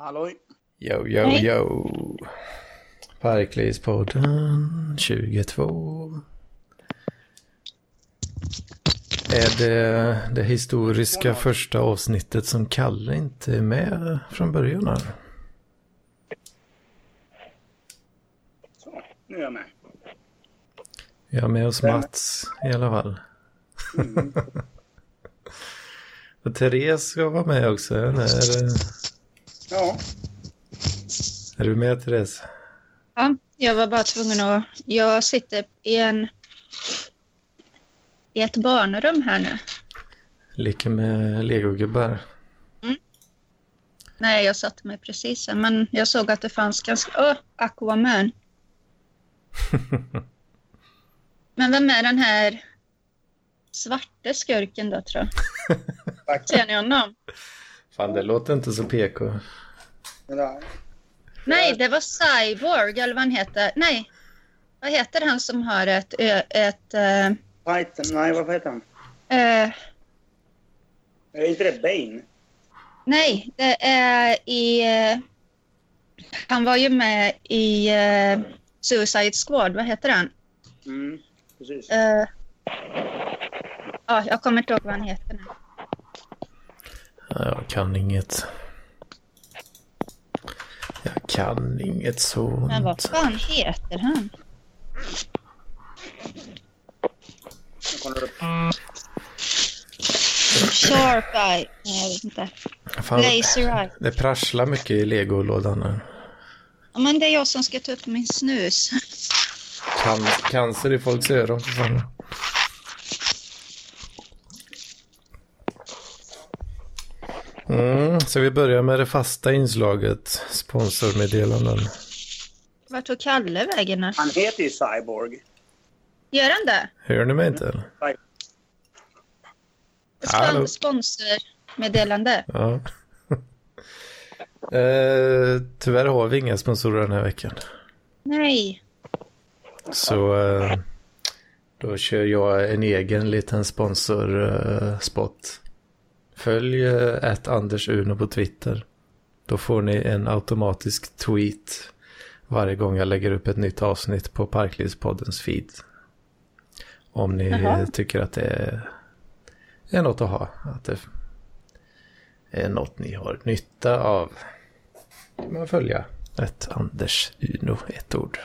Halloj. Yo, yo, Hej. yo. Parklivspodden 22. Är det det historiska första avsnittet som Kalle inte är med från början här? Så, nu är jag med. Jag är med hos Mats i alla fall. Och Therese ska vara med också. Eller är, det- Ja, är du med Therese? Ja, jag var bara tvungen att... Jag sitter i en... I ett barnrum här nu. Lika med legogubbar. Nej, jag satte mig precis här, men jag såg att det fanns ganska... Åh, Aquaman. men vem är den här svarte skurken då, tror jag? Ser ni honom? Fan, det låter inte så PK. Nej, det var Cyborg, eller vad han heter. Nej, vad heter han som har ett... ett eh, Python, nej vad heter han? eh, Är inte det Bane? Nej, det är i... eh, Han var ju med i eh, Suicide Squad, vad heter han? Mm, precis. Ja, jag kommer inte ihåg vad han heter nu. Ja, Jag kan inget. Jag kan inget sånt. Men vad fan heter han? Sharp Eye? Nej, jag vet inte. Fan, Laser Eye. det prasslar mycket i legolådan nu. Ja, men det är jag som ska ta upp min snus. Can cancer i folks öron för fan. Mm, så vi börjar med det fasta inslaget, sponsormeddelanden. Vart tog Kalle vägen? Han heter ju Cyborg. Gör han det? Hör ni mig inte? Hallå. Spon- Sponsormeddelande. Ja. eh, tyvärr har vi inga sponsorer den här veckan. Nej. Så eh, då kör jag en egen liten sponsorspot. Följ eh, att Anders Uno på Twitter. Då får ni en automatisk tweet varje gång jag lägger upp ett nytt avsnitt på Parklivspoddens feed. Om ni Jaha. tycker att det är, något att ha. Att det är något ni har nytta av. kan man följa ett Anders Uno, ett ord.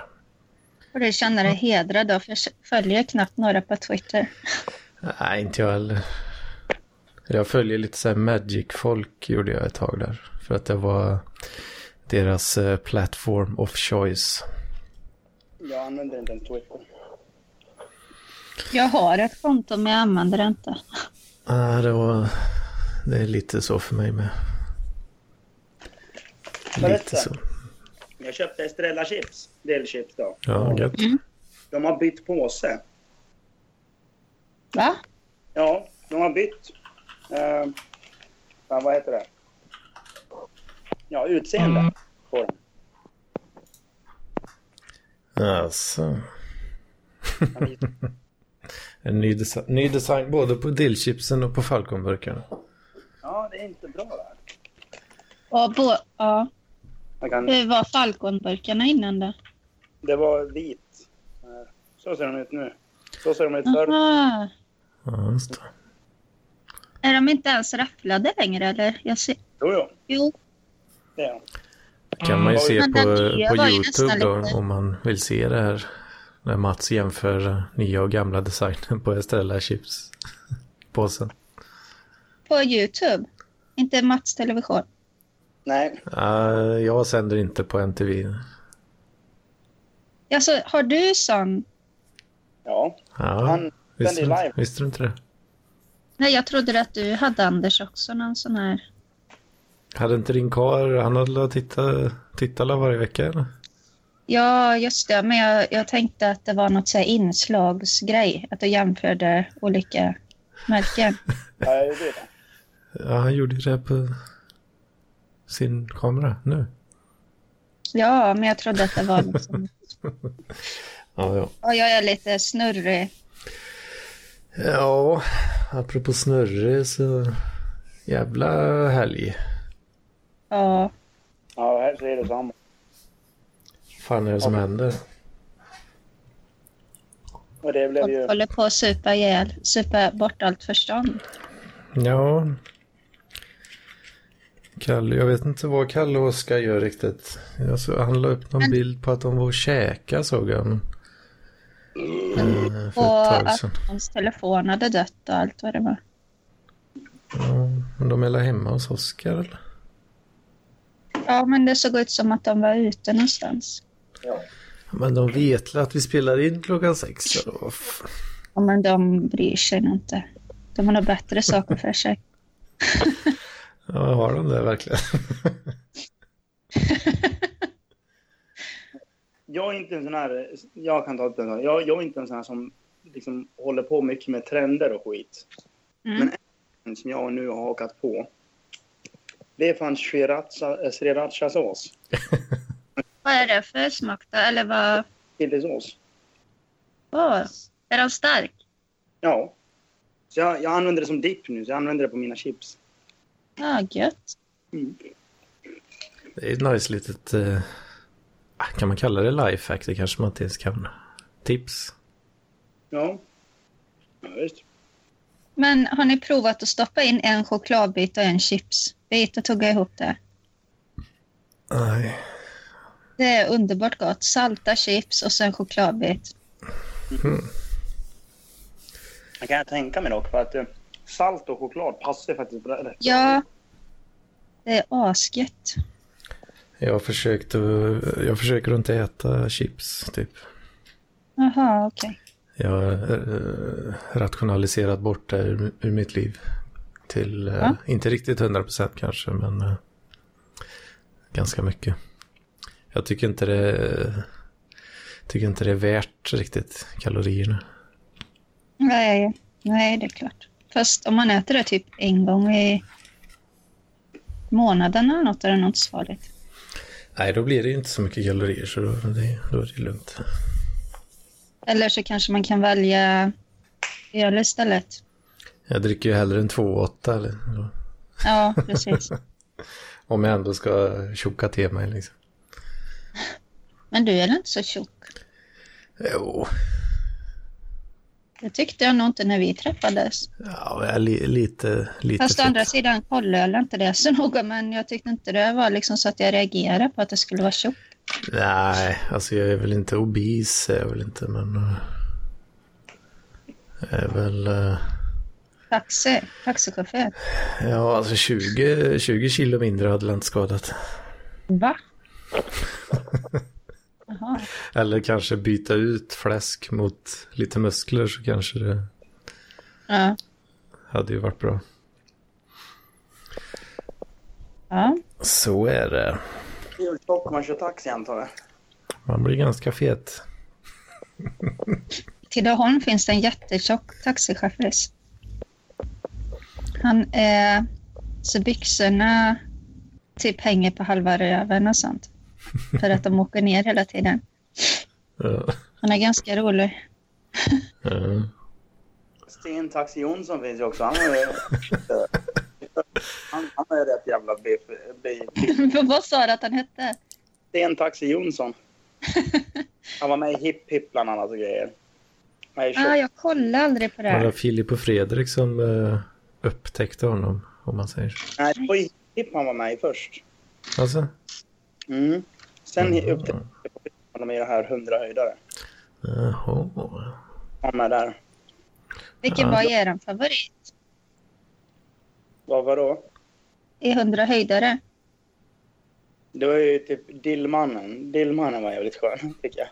Och det känner dig hedrad av, för jag följer knappt några på Twitter. Nej, inte jag heller. Jag följer lite så här Magic-folk gjorde jag ett tag där. För att det var deras eh, platform of choice. Jag använder inte en Twitter. Jag har ett konto, men jag använder det inte. Ah, det, var, det är lite så för mig med. Lite Berätta. så. Jag köpte Estrella chips. Delchips då. Ja, gött. De har bytt påse. Va? Ja, de har bytt. Ja, vad heter det? Ja, utseende på den. Alltså. En ny, desi- ny design både på dillchipsen och på Falconburkarna. Ja, det är inte bra där. Och bo- ja. Kan, Hur var Falconburkarna innan då? det var vit. Eh, Så ser de ut nu. Så ser de ut förr. Aha. Ja, just det. Är de inte ens rafflade längre eller? Jag ser... Jo, jo. Jo. Det är de. kan man ju se Men på, på YouTube då, om man vill se det här. När Mats jämför nya och gamla designen på Estrella chips. Påsen. På Youtube. Inte Mats television. Nej, Uh, jag sänder inte på MTV. Alltså, har du sån? ja. Ja, Han visste, live. visste du inte det? Nej, jag trodde att du hade Anders också någon sån här. Hade inte din karl, han hade titta, tittala varje vecka eller? Ja, just det. Men jag, jag tänkte att det var något så här inslagsgrej. Att du jämförde olika märken. Ja, jag gjorde det. Ja, han gjorde det på sin kamera nu. Ja, men jag trodde att det var liksom... Ja, ja. Och jag är lite snurrig. Ja, apropå snurre så jävla helg. Ja, tyvärr så är det samma. fan är det som händer? Och det blev Och ju... håller på att supa ihjäl, supa bort allt förstånd. Ja. Kalle, jag vet inte vad Kalle och Oskar gör riktigt. Jag så, han la upp någon Men- bild på att de var och käka såg jag. Eh, för Och att hans telefon hade dött och allt vad det var. Ja, men de är väl hemma hos Oskar eller? Ja, men det såg ut som att de var ute någonstans. Ja. Men de vet väl att vi spelar in klockan sex? så då- Ja, men de bryr sig nog inte. De har nog bättre saker för sig. Ja, har de det verkligen? Jag är inte en sån här... Jag kan ta upp en sån. Jag, jag är inte en sån här som liksom håller på mycket med trender och skit. Mm. En som jag nu har hakat på. Det är fan sriracha, eh, srirachasås. Vad är det för smak då? Eller vad? Chilisås. Åh, är den stark? Ja. Så jag, jag använder det som dipp nu, så jag använder det på mina chips. Ja, gött. Mm. Det är ett nice litet... eh, kan man kalla det lifehack? Det kanske man inte ens kan. Tips. Ja. Ja, visst. Men har ni provat att stoppa in en chokladbit och en chipsbit och tugga ihop det? Nej. Det är underbart gott. Salta chips och sen chokladbit. Det kan jag tänka mig dock, för att eh, salt och choklad passar faktiskt rätt. Ja, det är asgött. Jag har försökt att, Jag försöker inte äta chips, typ. Jaha, okej. Jag har eh, rationaliserat bort det ur, ur mitt liv. Till, eh, Ja. inte riktigt 100% kanske, men eh, ganska mycket. Jag tycker inte det, tycker inte det är värt riktigt kalorierna. Nej, nej, det är klart. Fast om man äter det typ en gång i månaden eller något är det nog inte så farligt. Nej, då blir det ju inte så mycket kalorier, så då, det, då är det lugnt. Eller så kanske man kan välja öl istället. Jag dricker ju hellre en 2,8 eller. Ja, precis. Om jag ändå ska tjocka till mig liksom. Men du är väl inte så tjock? Jo, Det tyckte jag nog inte när vi träffades. ja, jag är li, lite, lite Fast å andra sidan kollöl är inte det så noga, men jag tyckte inte det var liksom så att jag reagerade på att det skulle vara tjock. Nej, alltså jag är väl inte obes, är jag väl inte, men... eh, Jag är väl... eh, Taxi, taxichaufför. Ja, alltså 20, 20 kilo mindre hade inte skadat. Va? Jaha. Eller kanske byta ut fläsk mot lite muskler så kanske det Ja. hade ju varit bra. ja. Så är det. Hur tjock man kör taxi antar jag. Man blir ganska fet. I Tidaholm finns det en jättetjock taxichaufför. Han är så byxorna typ hänger på halva röven och sånt. För att de åker ner hela tiden. Ja, Han är ganska rolig. ja. Sten Taxi Jonsson finns ju också. Han ju... han, han är rätt jävla biff. biff. Vad sa du att han hette? Sten Taxi Jonsson. Han var med i Hipp Hipp bland annat och grejer. Ah, jag kollar aldrig på det Var det här. Filip och Fredrik som eh, upptäckte honom, om man säger så? Nej, det var Hipp han var med i först. Alltså? Mm. Sen Mm. upptäckte jag honom i det här 100 höjdare. Jaha. Han är där. Vilken var er favorit? Vad var då? I 100 höjdare? Det var ju typ Dillmannen. Dillmannen var jävligt skön, tycker jag.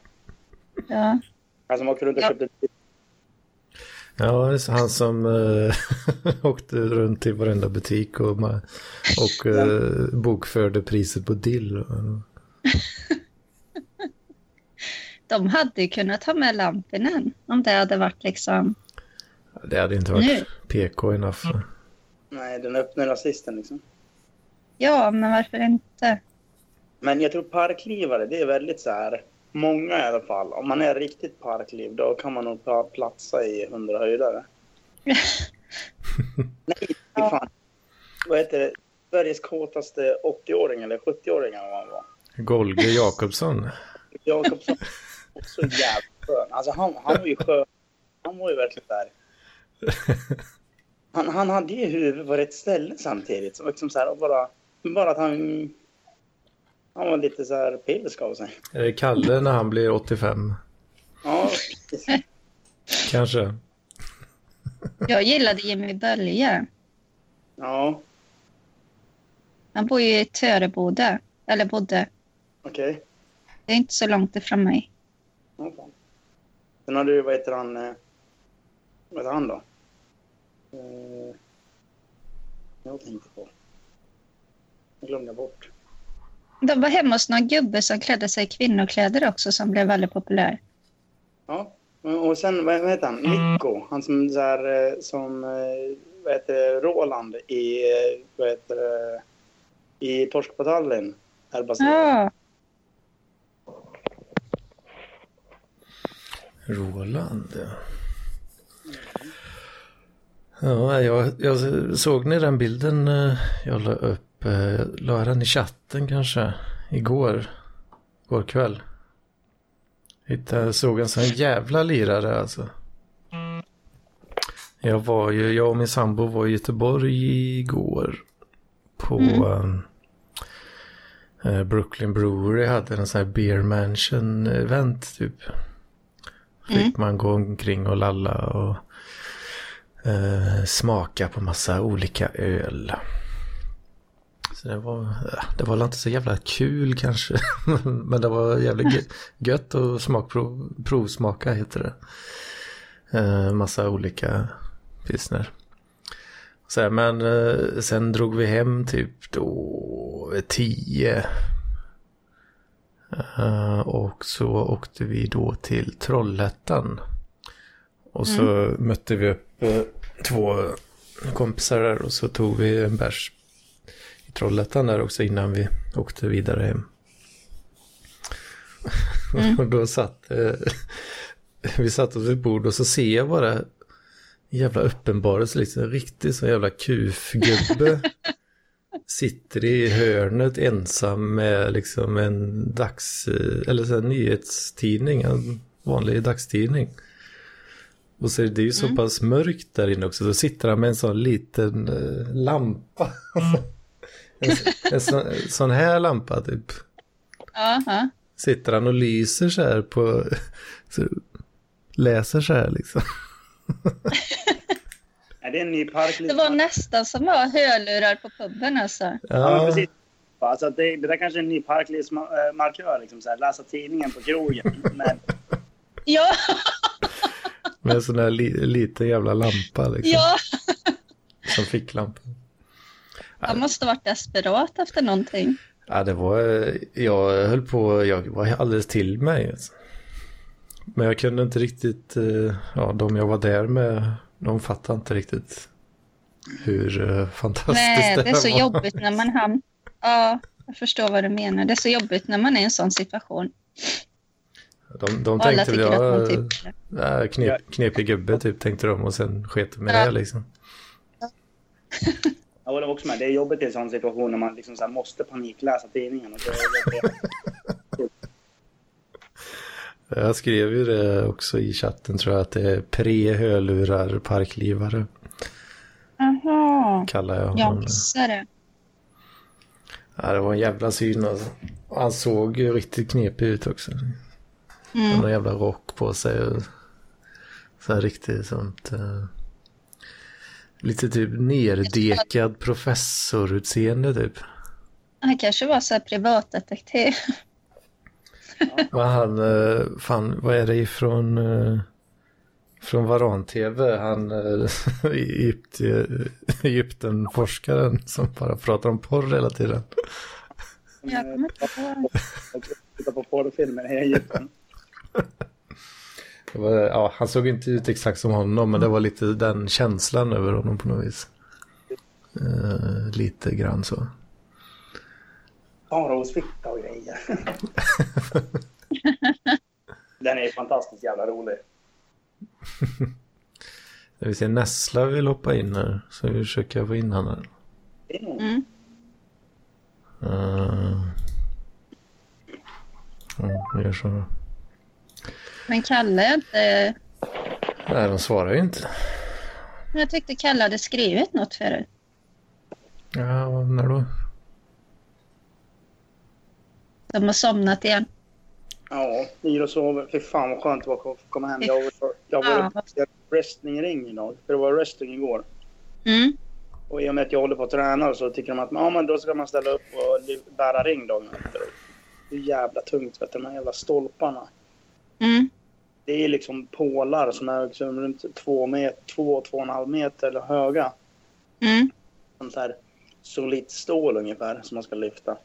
Ja. Han som åkte runt och Ja. köpte Ja, han som eh, åkte runt i varenda butik och, och eh, bokförde priset på dill. De hade ju kunnat ha med Lampinen om det hade varit liksom... Det hade inte varit Nu. PK enough. Nej, den öppna rasisten liksom. Ja, men varför inte? Men jag tror parklivare, det är väldigt så här. Många i alla fall. Om man är riktigt parkliv, då kan man nog pla- platsa i 100 höjdare. Nej, fan. Vad heter det? Sveriges kåtaste 80-åring eller 70-åring eller vad han var. Golge Jakobsson. Jakobsson så jävla skön. Alltså han, han var ju skön. Han var ju verkligen där. Han, han hade ju huvudet på rätt ställe samtidigt. Så liksom så här, och bara, bara att han... Han var lite så här pilsk av sig. Är det Kalle när han blir 85? Ja. Kanske. Jag gillade Jimmy Bölje. Ja, Han bor ju i Töreboda. Eller bodde. Okej. Det är inte så långt ifrån mig. Fan. Sen har du, vad heter han? eh, Vad heter han då? Eh, Jag tänkte på. Jag glömde bort. De var hemma hos någon gubbe som klädde sig i kvinnokläder också som blev väldigt populär. Ja, och sen vad heter han? Nico. Han som så här, eh, som, eh, vad heter det, Roland i, vad heter det, i Torskbataljen. Är baserad. Ja, Roland, ja. Ja, jag, jag såg ni den bilden eh, jag la upp? eh, La jag den i chatten kanske? Igår? Igår kväll. Hittade, såg en sån jävla lirare alltså. Jag var ju, jag och min sambo var i Göteborg igår. På Mm. eh, Brooklyn Brewery hade en sån här beer mansion event typ. Mm. Fick Mm. man gå omkring och lalla och eh, smaka på massa olika öl. Så det var, eh, det var väl inte så jävla kul kanske. Men det var jävligt gött att smakprov, provsmaka heter det. Eh, massa olika pilsner. Så här, men eh, sen drog vi hem typ då tio. Eh, och så åkte vi då till Trollhättan. Och så mötte vi upp eh, två kompisar där och så tog vi en bärs i Trollhättan där också innan vi åkte vidare hem. och då satt eh, vi satt oss vid bord och så ser jag bara jävla uppenbarelse, liksom riktig så jävla kufgubbe. Sitter i hörnet ensam med liksom en dags, eller så nyhetstidning, en vanlig dagstidning. Och så är det ju så pass mörkt där inne också, då sitter han med en sån liten eh, lampa. en, en sån, sån här lampa typ. Aha. Sitter han och lyser så här på, så, läser så här liksom. Är det en ny park? Det var nästan som att ha hörlurar på puben alltså. Ja, precis. Alltså att det, det där kanske är en ny parklivsmarkör. Liksom, så här, läsa tidningen på krogen. Men, Ja, med en sån här li, liten jävla lampa liksom. ja. Som ficklampa. Han måste varit desperat efter någonting. Ja, det var, jag höll på, jag var alldeles till mig. Alltså. Men jag kunde inte riktigt, eh, ja, de jag var där med, de fattade inte riktigt hur eh, fantastiskt Nej, det är så var. jobbigt när man hamnar... Ja, jag förstår vad du menar. Det är så jobbigt när man är i en sån situation. De, de tänkte väl jag, typ... ja, knep, knepig gubbe typ tänkte de och sen sket med Ja. det liksom. jag håller också med. Det är jobbigt i en sån situation när man liksom så här, måste panikläsa tidningen. Och det, det, det, Jag skrev ju det också i chatten tror jag att det är pre-hörlurar parklivare Jaha, kallar jag jag honom. missade det. Ja, det var en jävla syn alltså. Han såg ju riktigt knepig ut också. Han Mm. har en jävla rock på sig och så här riktigt sånt. eh, lite typ nerdekad professorutseende typ. Han kanske var så här privatdetektiv. Vad han, eh, fan vad är det ifrån uh, från Varan-TV, han Egypti, Egypten-forskaren som bara pratar om porr hela tiden. Jag kommer inte ihåg. titta på porrfilmer i Egypten. Var, ja, han såg inte ut exakt som honom, men det var lite den känslan över honom på något vis. Eh, lite grann så. Faraos fitta och grejer. Den är fantastiskt jävla rolig. Vi ser Nessla vill hoppa in här, så vi försöker få in nog- Mm. Uh, ja, vi gör så då. Men Kalle är inte... Nej, de svarar ju inte. Jag tyckte Kalle hade skrivit något förut. Ja, när då? De har somnat igen. Ja, ligger och sover. Fy fan vad skönt det var att komma hem. Jag var, jag var Ja. wrestlingring idag. För det var wrestling igår. Mm. Och i och med att jag håller på att träna så tycker de att ja, men då ska man ställa upp och bära ring dagen efter. Det är jävla tungt vet du, de här jävla stolparna. Mm. Det är liksom pålar som är liksom runt två, met, två, två och en halv meter höga. Mm. Som så här solitt stål ungefär som man ska lyfta.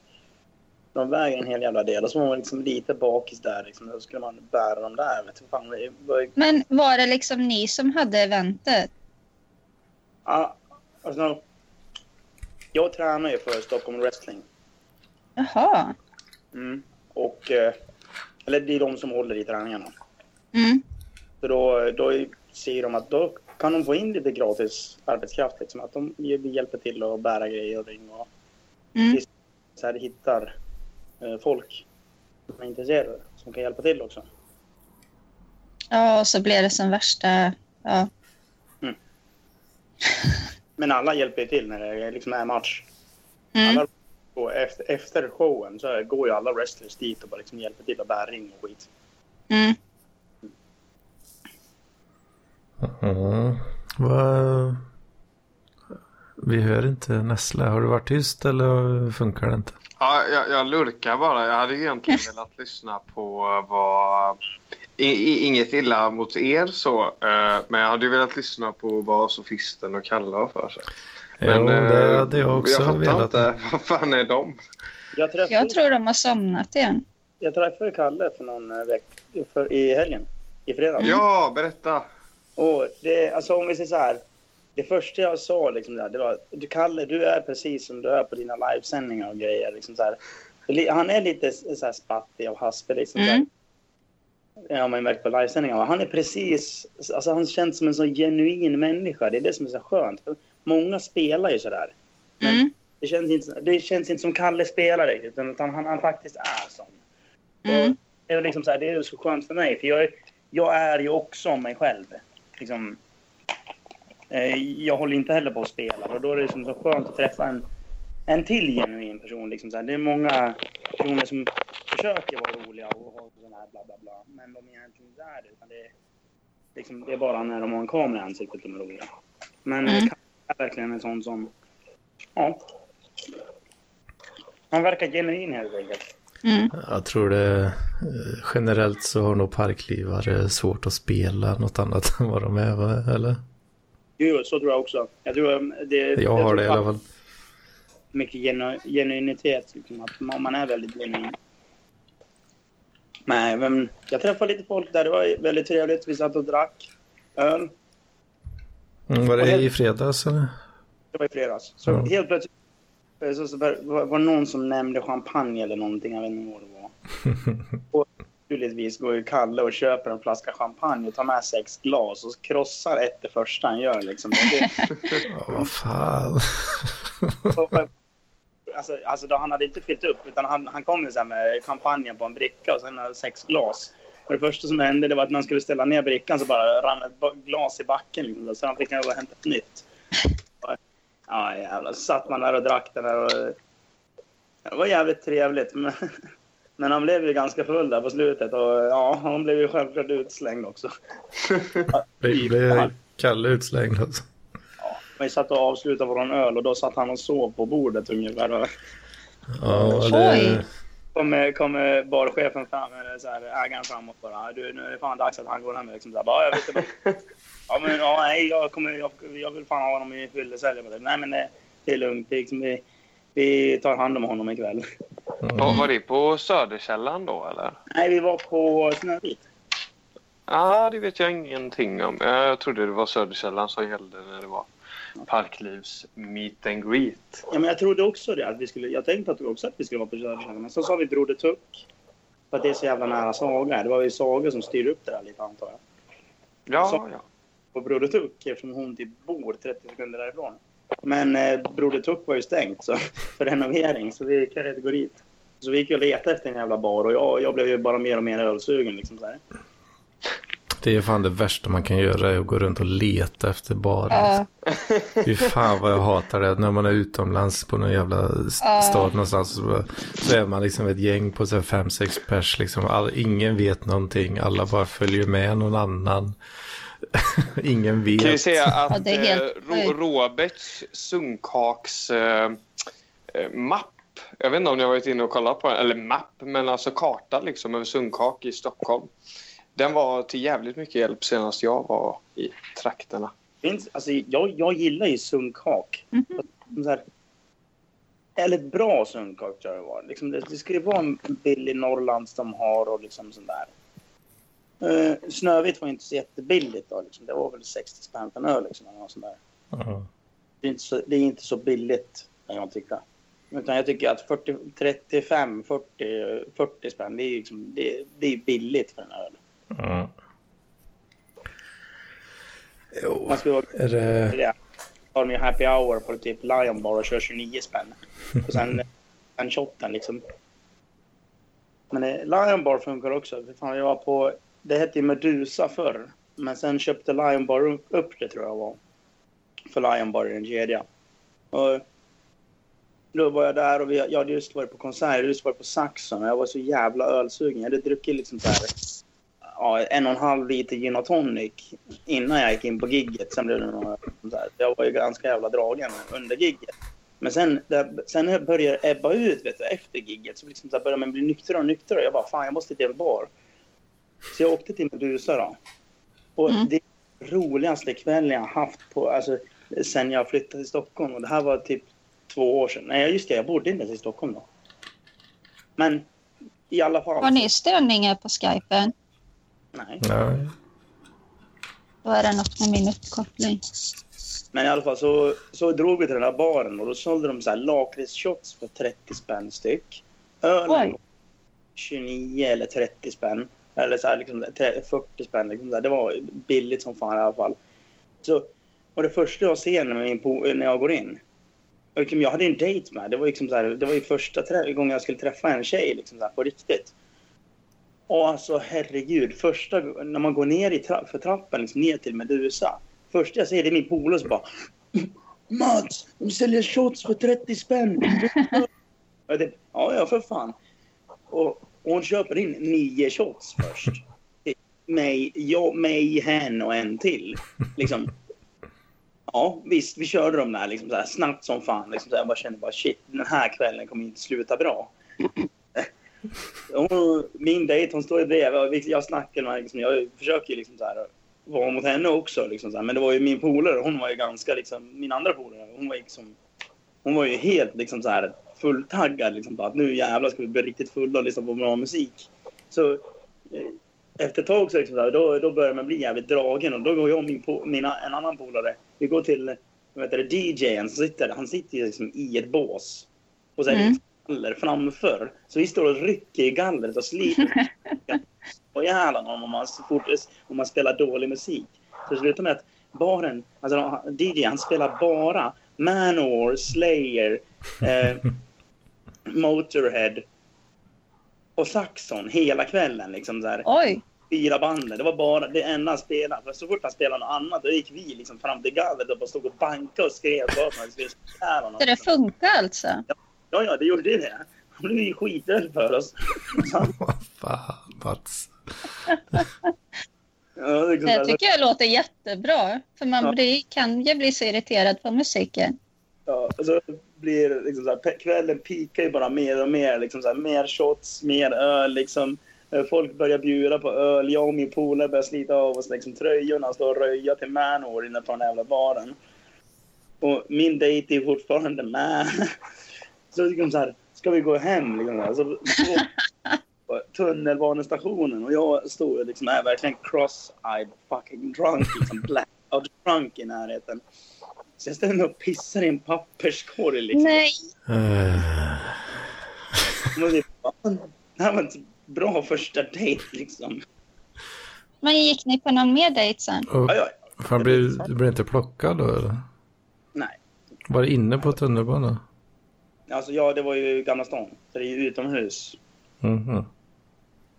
De väger en hel jävla del och så var man liksom lite bakis där liksom. Då skulle man bära dem där. Vet du, fan, det var, Men var det liksom ni som hade eventet? ja, alltså, jag tränar ju för Stockholm Wrestling. Jaha. Mm. Och, eh, eller det är de som håller i träningarna. Mm. Så då, då säger de att då kan de få in lite gratis arbetskraft. Liksom. Att de hjälper till att bära grejer och ring och Mm. så här, hittar folk som är intresserade som kan hjälpa till också. Ja, och så blev det som värsta... Ja. Men alla hjälper ju till när det liksom är match. Mm. Alla, efter, efter showen så går ju alla wrestlers dit och bara liksom hjälper till att bära ring och skit. Mm. Ja. Vad... Vi hör inte Nessla. Har du varit tyst eller funkar det inte? Ja, jag, jag lurkar bara. Jag hade egentligen velat lyssna på vad... I, i, inget illa mot er så, eh, men jag hade velat lyssna på vad sofisten och Kalle har för sig. Men jo, eh, det hade jag också jag velat. inte. Vad fan är de? Jag träffade, Jag tror de har somnat igen. jag träffade Kalle för någon eh, vecka för, i helgen. I fredags. Ja, berätta. Och det, alltså om vi säger så här. Det första jag sa liksom där, det var du Kalle, du är precis som du är på dina livesändningar och grejer. Liksom så här. Han är lite så här spattig och haspig liksom. Mm. Så här. Ja, man märkt på livesändningar. Han är precis, alltså han känns som en så genuin människa. Det är det som är så skönt. Många spelar ju sådär. Men Mm. det, känns inte, det känns inte som Kalle spelar riktigt, utan han, han faktiskt är sån. Mm. Det är liksom så här, det är så skönt för mig, för jag, jag är ju också mig själv. Liksom, jag håller inte heller på att spela och då är det liksom så skönt att träffa en, en till genuin person. Liksom så här. Det är många personer som försöker vara roliga och ha sån här bla bla bla, men de egentligen inte är det. Utan det, är, liksom, det är bara när de har en kamera i ansiktet de är roliga. Men Mm. är verkligen en sån som, ja. Han verkar genuin helt enkelt. Mm. Jag tror det eh, generellt så har nog parklivare svårt att spela något annat än vad de är, eller? Jo, så tror jag också. Jag tror um, det, Jag har tror det i alla fall. Mycket genu, genuinitet, liksom, att man, är väldigt genuin. Nej, men jag träffade lite folk där. Det var väldigt trevligt. Vi satt och drack öl. Mm, var det i fredags eller? Det var i fredags. Så Ja. helt plötsligt så, så var det någon som nämnde champagne eller någonting. Jag vet inte vad det var. och naturligtvis går ju Kalle och köper en flaska champagne och tar med sex glas och krossar ett det första han gör. Liksom. Det, Ja, vad fan. Alltså, alltså då, han hade inte fyllt upp utan han, han kom ju så här med champagnen på en bricka och sen sex glas. Och det första som hände det var att när han skulle ställa ner brickan så bara rann ett glas i backen. Liksom, så han fick gå och hämta ett nytt. Och, Ja jävlar, så satt man där och drack den där och... Det var jävligt trevligt. Men, men han blev ju ganska full där på slutet och ja, han blev ju självklart utslängd också. Blev Kalle utslängd alltså? Vi satt och avslutade våran öl och då satt han och sov på bordet ungefär. Och Ja, det... kommer, kommer barchefen fram, eller så här, ägaren framåt bara. Du, nu är det fan dags att han går hem. Liksom, så här, bara, jag vet inte, ja, men, ja, nej, jag, kommer, jag, jag vill fan ha honom i fyllecell. Nej, men det, det är lugnt. Det liksom, vi, vi tar hand om honom ikväll. Var, var det på Söderkällan då eller? Nej, vi var på Snövit. Ja, det vet jag ingenting om. Jag trodde det var Söderkällan som gällde när det var Parklivs meet and greet. Ja, men jag trodde också det. Att vi skulle, jag tänkte att också att vi skulle vara på Söderkällan. Men så sa vi Broder Tuck. För att det är så jävla nära Saga. Det var ju Saga som styrde upp det där lite antar jag. Ja, Så- ja. På Broder Tuck eftersom hon typ bor 30 sekunder därifrån. Men eh, Broder Tuck var ju stängt så, för renovering så vi kan inte gå dit. Så vi gick och letade efter en jävla bar och jag, jag blev ju bara mer och mer ölsugen. Liksom, så här. Det är fan det värsta man kan göra är att gå runt och leta efter barer. Ja. Fy fan vad jag hatar det. När man är utomlands på någon jävla stad någonstans. Så, så är man liksom ett gäng på så här fem, sex pers. Liksom. All, ingen vet någonting. Alla bara följer med någon annan. ingen vet. Kan ju säga att Ja, det är helt eh. Roberts sunkaks eh, eh, mapp, jag vet inte om ni har varit inne och kollat på den, eller mapp, men alltså karta liksom över sunkak i Stockholm. Den var till jävligt mycket hjälp senast jag var i trakterna. Finns, alltså, jag, jag gillar ju sunkhak. Mhm. Så här, eller bra sunkhak tror jag det var. Liksom, det, det ska ju vara en billig Norrlands de har och liksom sånt där. Uh, Snövit var inte så jättebilligt då. Liksom. Det var väl 60 spänn för en öl. Liksom, eller något sånt där. Ja. Det, är inte så, det är inte så billigt kan jag tycka. Utan jag tycker att 40, 35, 40, 40 spänn det är, liksom, det, det är billigt för en öl. Ja. Jo, Man skulle vara är det... Har de ju happy hour på typ Lion Bar och kör 29 spänn. Och sen en shotten liksom. Men eh, Lion Bar funkar också. Fan, jag var på, det hette ju Medusa förr. Men sen köpte Lion Bar upp- upp det tror jag var. För Lion Bar är en kedja. Och då var jag där och vi, jag hade just varit på konsert, jag hade just varit på Saxon och jag var så jävla ölsugen. Jag hade druckit liksom så här, ja, en och en halv liter gin och tonic innan jag gick in på gigget. Sen blev det några, så här, jag var ju ganska jävla dragen under gigget. Men sen, det, sen började ebba ut vet du, efter gigget så liksom så här började man bli nyktrare och nyktrare. Jag bara, fan jag måste till en bar. Så jag åkte till Medusa då. Och Mm. det roligaste kvällen jag haft på, alltså, sen jag flyttade till Stockholm. Och det här var typ två år sedan. Nej, just det, jag bodde inte ens i Stockholm då. Men i alla fall. Har ni störningar på skypen? Nej. Nej. Då är det något med min uppkoppling. Men i alla fall så, så drog vi till den här baren och då sålde de så här lakritsshots för 30 spänn styck. Öl Oj. 29 eller 30 spänn. Eller så här liksom 30, 40 spänn. Liksom. Det var billigt som fan i alla fall. Så, och det första jag ser när, min po- när jag går in och Liksom, jag hade en dejt med. Det var, liksom så här, det var ju första gången jag skulle träffa en tjej liksom så här, på riktigt. Och alltså herregud, första gången när man går ner i tra- för trappan, liksom, ner till Medusa. Första jag ser det är min polare som bara Mats, de säljer shots för 30 spänn. Det, ja, ja, för fan. Och, och hon köper in nio shots först. Mig, jag, mig, hen och en till. Liksom. Ja, visst, vi körde de där liksom, så här, snabbt som fan. Liksom, så här, jag bara kände bara shit, den här kvällen kommer inte sluta bra. Och min dejt, hon står ju bredvid och jag snackar med liksom, Jag försöker liksom så här vara mot henne också. Liksom, så här. Men det var ju min polare, hon var ju ganska liksom, min andra polare, hon var liksom, hon var ju helt liksom så här fulltaggad liksom på att nu jävlar ska vi bli riktigt fulla och lyssna på bra musik. Så eh, efter ett tag så liksom så här, då, då börjar man bli jävligt dragen och då går jag och min, po- mina, en annan polare, vi går till vad heter det, DJn som sitter, han sitter liksom i ett bås. Och så är det Mm. galler framför. Så vi står och rycker i gallret och sliter på jävlarna om man, fort, om man spelar dålig musik. Så det slutar med att baren, alltså DJ han spelar bara Manowar, Slayer, eh, Motorhead och Saxon hela kvällen. Liksom här Oj, fyra banden. Det var bara det enda han spelade. För så fort han spelade något annat då gick vi liksom fram till gallret och bara stod och bankade och skrev att skulle spela honom. så det funkar alltså? Ja, ja, det gjorde det. Han blev ju skiträdd för oss. Vad fan, Mats. ja, Det här- tycker jag låter jättebra. För man Ja. blir, kan ju bli så irriterad på musiken. Ja, och så blir det liksom så här, kvällen pikar ju bara mer och mer. Liksom så här, mer shots, mer öl. Liksom. Eh, Folk börjar bjuda på öl. Jag och min polare börjar slita av oss liksom, tröjorna och stå och röja till Manowar inne på den jävla baren. Och min dejt är fortfarande med. Så liksom så här, ska vi gå hem? Liksom, så, så, på tunnelbanestationen och jag står liksom är verkligen cross-eyed fucking drunk, liksom blackout drunk i närheten. Så jag ställer mig och pissar i en papperskorg liksom. Nej, Eh, Men det, här var bra första dejt liksom. men gick ni på någon mer dejt sen? och, Ja, ja. blir, du blir inte plockad då eller? Nej. Var det inne på tunnelbanan? Alltså ja, det var ju Gamla stan. Så det är ju utomhus. Mhm.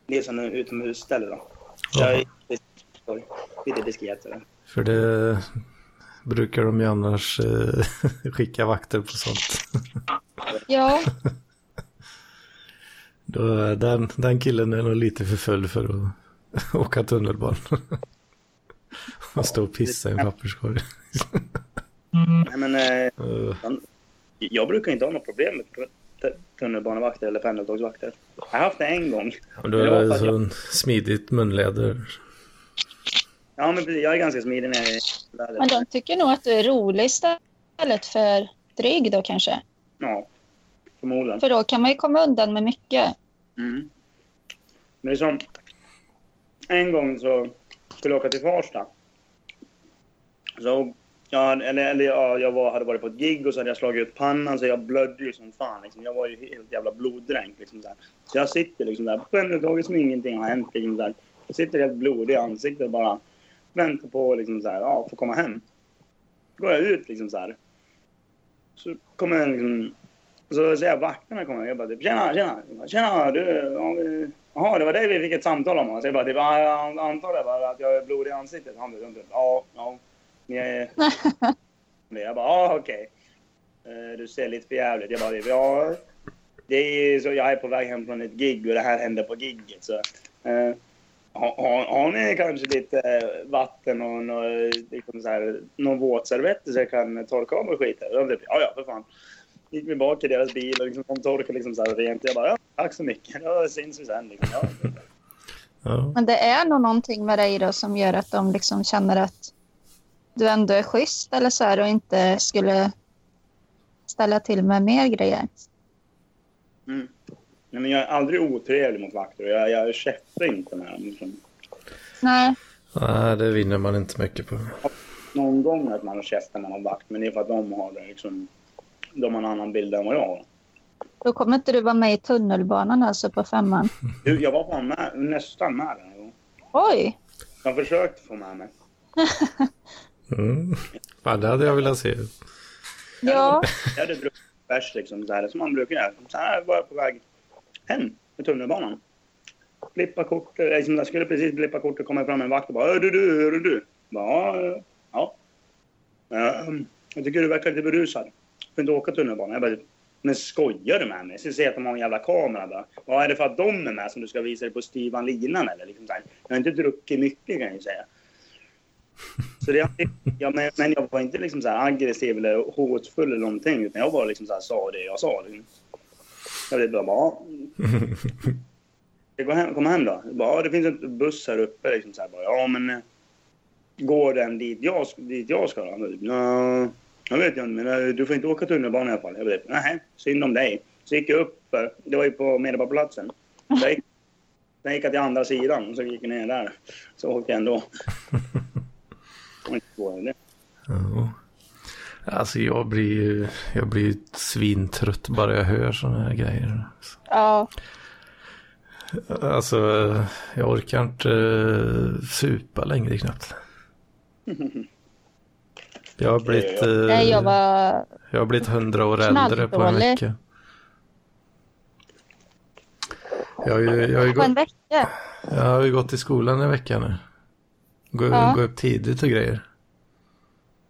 Det är som en utomhusställe då. Så jag är lite- diskret. För det brukar de ju annars eh, skicka vakter på sånt. Ja, Då, den, den killen är nog lite för full för att åka tunnelbana. Och stå och pissa i en papperskorg. Nej, men eh, Eh, jag brukar inte ha något problem med tunnelbanevakter eller pendeltågsvakter. Jag har haft det en gång. och för det att jag- så smidigt munläder. Ja, men precis, jag är ganska smidig när jag är men väder. de tycker nog att du är rolig istället för dryg då kanske. Ja, förmodligen. För då kan man ju komma undan med mycket. Mm. Men det är som... En gång så skulle jag åka till Farsta. Så jag, eller, eller ja, jag var, hade varit på ett gig och så hade jag slagit ut pannan så jag blödde ju som fan. Liksom. Jag var ju helt jävla bloddränkt. Liksom, där. Så jag sitter liksom där på pendeltåget som ingenting har hänt. Liksom, där. Jag sitter helt blodig i ansiktet och bara väntar på liksom, så här, ja, få komma hem. går jag ut liksom så här. Så kommer jag liksom så ser jag vakterna komma. Jag bara typ, tjena, tjena, tjena, du, jaha, det var det vi fick ett samtal om. Så jag bara typ, jag antar det bara att jag är blodig i ansiktet. Han bara, ja, ja, ni är... jag bara, ja, okej. Eh, Du ser lite för jävligt. Jag bara, typ, ja, det är så jag är på väg hem från ett gig och det här hände på gigget. Så, eh, har, har, ni kanske lite eh, vatten och liksom så här, någon våtservetter så jag kan torka av mig skiten? Och ja, ja, för fan gick vi bak i deras bil och liksom, de torkade liksom så här rent. Jag bara, ja, tack så mycket. Ja, syns vi sen. Liksom. Ja. Ja. Men det är nog någonting med dig då som gör att de liksom känner att du ändå är schysst eller så här och inte skulle ställa till med mer grejer. Mm. Nej, men jag är aldrig otrevlig mot vakter jag, jag käftar inte med dem. Liksom. Nej, Nej, det vinner man inte mycket på. Någon gång att man har käftat med någon vakt, men det är för att de har det liksom. De har en annan bild än vad jag har. då kommer inte du vara med i tunnelbanan alltså på femman. Du, Jag var fan med, nästan med den. Oj! Jag försökte få med mig. Mm. Ja, det hade jag velat se. Ja, Jag hade druckit bärs liksom, så här, som man brukar göra. Så här var jag på väg hem med tunnelbanan. Blippa kortet, liksom, jag skulle precis blippa kortet komma fram en vakt och bara "Hör du, du, hör du, du. Ja, eh, ja. Ehm, Jag tycker du verkar lite berusad. Inte åka tunnelbana. Jag bara, men skojar du med mig? Så jag att de har en jävla kamera bara. Vad är det för att de är med som du ska visa dig på styvan linan eller? Liksom så här. Jag har inte druckit mycket kan jag ju säga. Så det, ja, men, men jag var inte liksom så här aggressiv eller hotfull eller någonting. Utan jag bara liksom så här, sa det jag sa. Liksom. Jag vet bara, ja. Jag hem, kom hem då. Jag Bara, ja, det finns en buss här uppe. Liksom så här, bara, ja, men eh, går den dit jag, dit jag ska? då? Ja, jag vet inte, men eh, du får inte åka tunnelbana i alla fall. Jag vet, nej, synd om dig. Så gick jag upp, eh, det var ju på Medborgarplatsen. Sen gick, sen gick jag till andra sidan och så gick jag ner där. Så åkte jag ändå. Ja. Alltså jag blir ju jag blir ju svintrött bara jag hör sådana här grejer. ja. Alltså jag orkar inte eh, supa längre knappt. Jag har blivit, eh, Nej, jag var... jag har blivit hundra år äldre på en vecka. Jag har ju, jag har ju, På en gått, vecka? jag har ju gått i skolan en vecka nu. Gå, Ja. gå upp tidigt och grejer.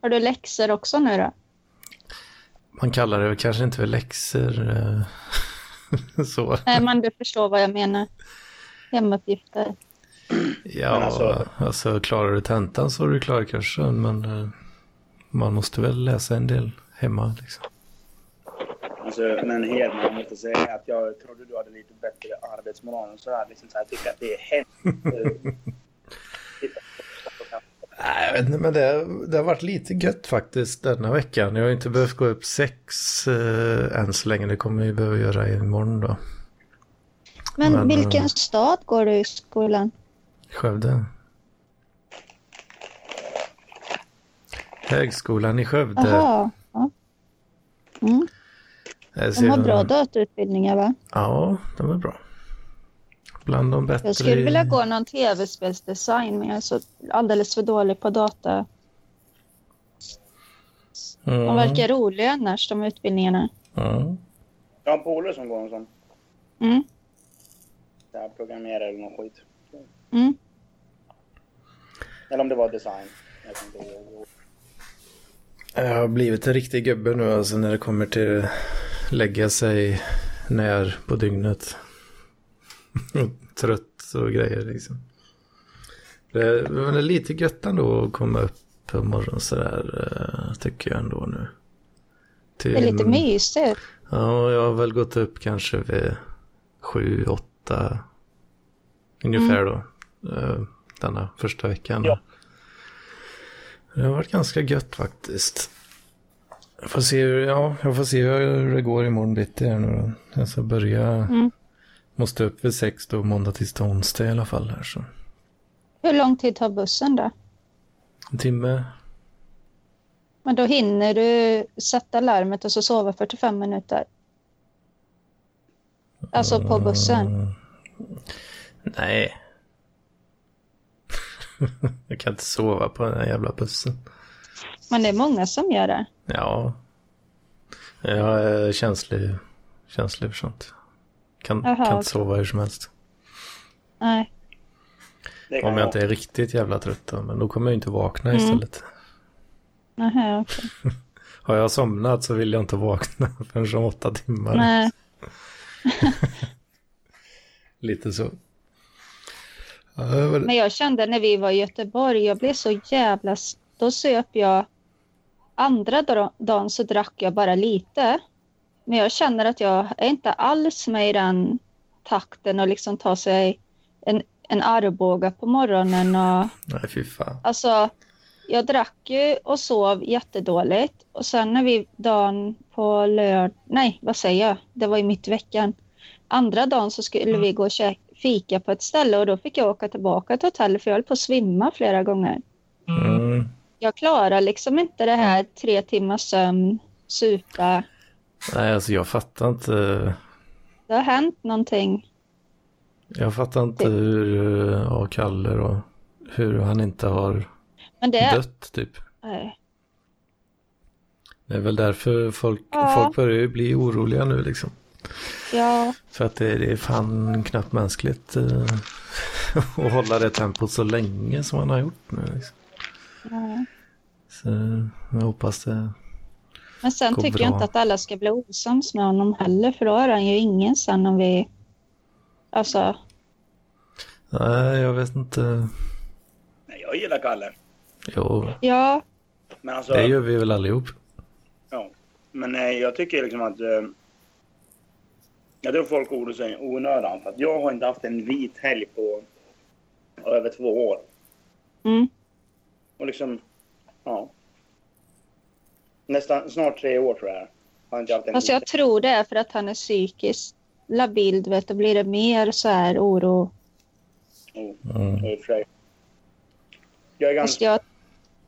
Har du läxor också nu då? Man kallar det kanske inte för läxor. eh, så. Nej, men du förstår vad jag menar. Hemuppgifter. Ja, Men alltså... alltså- klarar du tentan så har du klarat kursen. Men eh, man måste väl läsa en del hemma liksom. Alltså, men Hedman, jag måste säga att jag trodde du hade lite bättre arbetsmoral än så här. Liksom så här jag tycker att det är hemskt. Nej, jag vet inte, men det, det har varit lite gött faktiskt denna veckan. Jag har inte behövt gå upp sex eh, än så länge. Det kommer jag behöva göra imorgon då. Men, Men, vilken eh, stad går du i skolan? Skövde. Högskolan i Skövde. Jaha. Ja. Mm. De har bra datautbildningar va? Ja, de är bra. Bland de bättre. Jag skulle vilja gå någon tv-spelsdesign men jag är så alldeles för dålig på data. Mm. De verkar roliga annars, de utbildningarna. Ja. Jag har en polare som går en sån. Mm. Så här, programmerare eller någon skit. Mm. Eller om det var design. Jag har blivit en riktig gubbe nu alltså när det kommer till lägga sig när på dygnet. Trött och grejer liksom. Det, är lite gött ändå att komma upp på morgonen sådär eh, tycker jag ändå nu. Till, Det är lite mysigt. Ja, jag har väl gått upp kanske vid sju, åtta ungefär då. eh, Denna första veckan. Ja. Det har varit ganska gött faktiskt. Jag får se hur, ja, jag får se hur det går imorgon bitti här nu då. Jag ska börja, Mm. måste upp vid sex då, måndag, tisdag, onsdag i alla fall här så. Hur lång tid tar bussen då? En timme. Men då hinner du sätta larmet och så sova 45 minuter. Alltså på bussen. Mm. Nej. jag kan inte sova på den här jävla bussen. Men det är många som gör det. Ja. Jag är känslig, känslig för sånt. Kan, Jaha, kan inte sova hur som helst. Nej. Om jag inte är riktigt jävla trött då, men då kommer jag inte vakna Mm. istället. Nähä, okej. Har jag somnat så vill jag inte vakna förrän om åtta timmar. Nej. Lite så. Men jag kände när vi var i Göteborg, jag blev så jävla... Då söp jag... Andra dra- dagen så drack jag bara lite. Men jag känner att jag är inte alls med i den takten och liksom ta sig en, en Arboga på morgonen och... Nej, fy fan. Alltså, jag drack ju och sov jättedåligt. Och sen när vi dagen på lördag... Nej, vad säger jag? Det var i mitt i veckan. Andra dagen så skulle vi gå och käka, fika på ett ställe och då fick jag åka tillbaka till hotellet för jag höll på att svimma flera gånger. Mm. Jag klarar liksom inte det här tre timmars sömn, supa. Nej, alltså jag fattar inte. Det har hänt någonting. Jag fattar inte Det- hur, eh, ja, Kalle och hur han inte har det dött typ. Nej. Det är väl därför folk, Ja. folk börjar ju bli oroliga nu liksom. Ja, För att det, det är fan knappt mänskligt eh, att hålla det tempot så länge som han har gjort nu. Liksom. ja. Så jag hoppas det. Men sen Går tycker jag bra. inte att alla ska bli osams med honom heller för då är han ju ingen sen om vi... Alltså, Nej, jag vet inte. Nej, jag gillar Kalle. Jo, ja, Men alltså... det gör vi väl allihop. Ja. Men eh, jag tycker liksom att... Eh, jag tror folk oroar sig onödan. För att jag har inte haft en vit helg på över två år. mm. Och liksom... Ja. Nästan snart tre år tror jag. Har inte haft en Alltså jag tror det är för att han är psykiskt labil, du vet, då blir det mer så här oro. Mm. sig. Jag är, ganska, jag,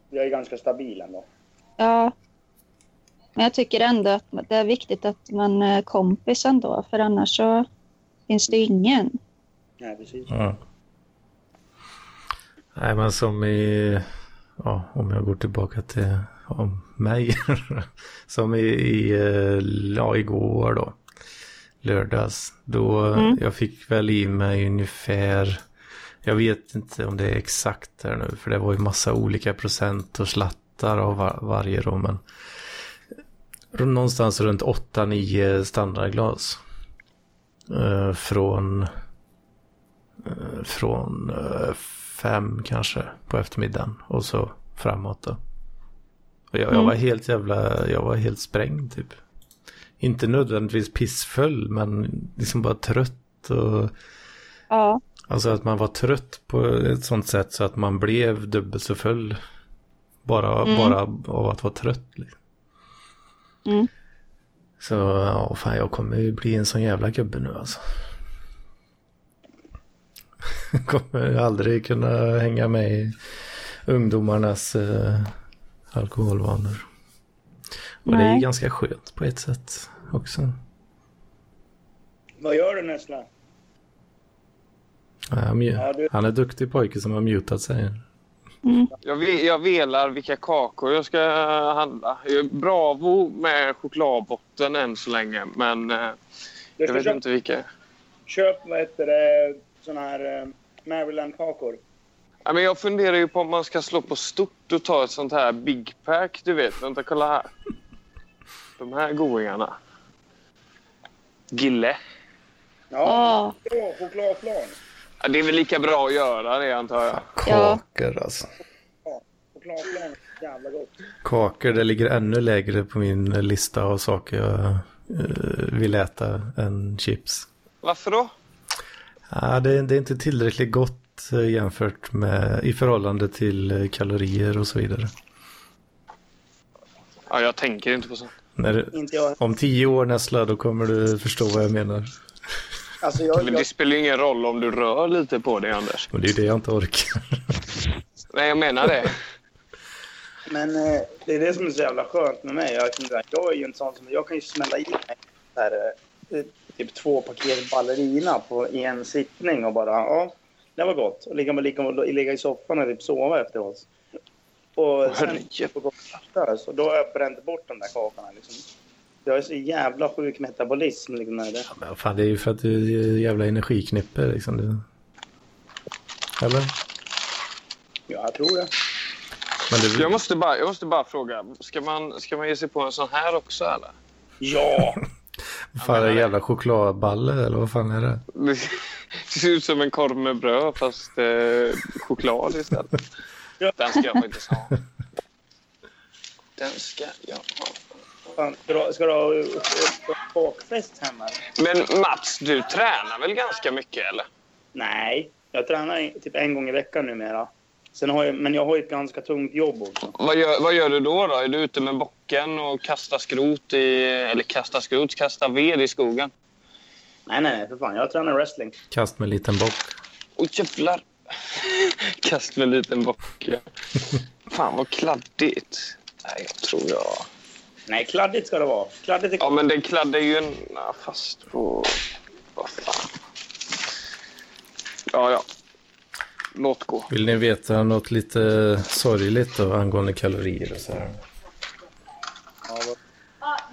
jag är ganska stabil ändå. ja. Men jag tycker ändå att det är viktigt att man är kompis ändå, för annars så finns det ingen. Nej, precis. Ja. Nej, men som i, ja, om jag går tillbaka till om mig. som i, i eh, ja, igår då. Lördags. Då Mm. jag fick väl i mig ungefär, jag vet inte om det är exakt här nu. För det var ju massa olika procent och slattar av var, varje då. Men någonstans runt 8-9 standardglas. Eh, från eh, från eh, fem kanske på eftermiddagen och så framåt då. Och jag, jag Mm. var helt jävla, jag var helt sprängd typ. Inte nödvändigtvis pissfull men liksom bara trött och Ja, alltså att man var trött på ett sånt sätt så att man blev dubbelt så full. Bara, Mm. bara av att vara trött. Liksom. Mm. Så ja, fan jag kommer ju bli en sån jävla gubbe nu alltså. kommer aldrig kunna hänga med i ungdomarnas eh, alkoholvanor. Och det är ju Nej. ganska skönt på ett sätt också. Vad gör du Nessla? Ja, han, mu- Ja, du- han är duktig pojke som har mutat sig. Mm. Jag, ve- jag velar vilka kakor jag ska handla. Jag är bravo med chokladbotten än så länge, men eh, jag ska vet köpa, inte vilka. köp vad heter det, såna här eh, Maryland-kakor. Ja, men jag funderar ju på om man ska slå på stort och ta ett sånt här Big Pack, du vet. Vänta, kolla här. De här godingarna. Gille. Ja, oh. chokladflan. Ja, det är väl lika bra att göra det, antar jag. Ja. Kakor alltså. Kakor, det ligger ännu lägre på min lista av saker jag eh, vill äta än chips. Varför då? Ja, det, det är inte tillräckligt gott eh, jämfört med i förhållande till eh, kalorier och så vidare. Ja, jag tänker inte på sånt. När, Inte jag. om tio år Nessla, då kommer du förstå vad jag menar. Alltså jag, Men jag, det spelar ingen roll om du rör lite på det, Anders. Och det är det jag inte orkar. Nej, jag menar det. men eh, det är det som är så jävla skönt med mig. Jag, jag är ju en sån som, jag kan ju smälla i mig här, eh, typ två paket ballerina på, i en sittning och bara, ja, det var gott. Och ligga, ligga, ligga i soffan och typ sova efteråt. Och sen på gott så då har jag bränt bort de där kakorna liksom. Jag är så jävla sjuk metabolism liksom när det. Men fan, det är ju för att du är jävla energiknippe liksom. Du... Eller? Ja, jag tror det. Men du, Jag måste bara, jag måste bara fråga. Ska man, ska man ge sig på en sån här också, eller? Ja! fan är det jävla chokladballe eller vad fan är det? Det ser ut som en korv med bröd, fast eh, choklad istället. Ja. Den ska jag faktiskt ha. Den ska jag ha. Fan, ska, du, ha bakfest hemma? Men Mats, du tränar väl ganska mycket, eller? Nej, jag tränar typ en gång i veckan numera. Sen har jag, men jag har ju ett ganska tungt jobb också. Vad gör, vad gör du då, då? Är du ute med bocken och kastar skrot i... Eller kastar skrot, kastar ved i skogen? Nej, nej, nej, för fan. Jag tränar wrestling. Kast med en liten bock. Åh, jävlar! Kast med en liten bock. ja. Fan, vad kladdigt. Nej, jag tror jag... Nej, kladdigt ska det vara. Kladdigt är Ja, men den kladdar ju en... fast på... Vad fan. Ja, ja. Låt gå. Vill ni veta något lite sorgligt då angående kalorier och så här?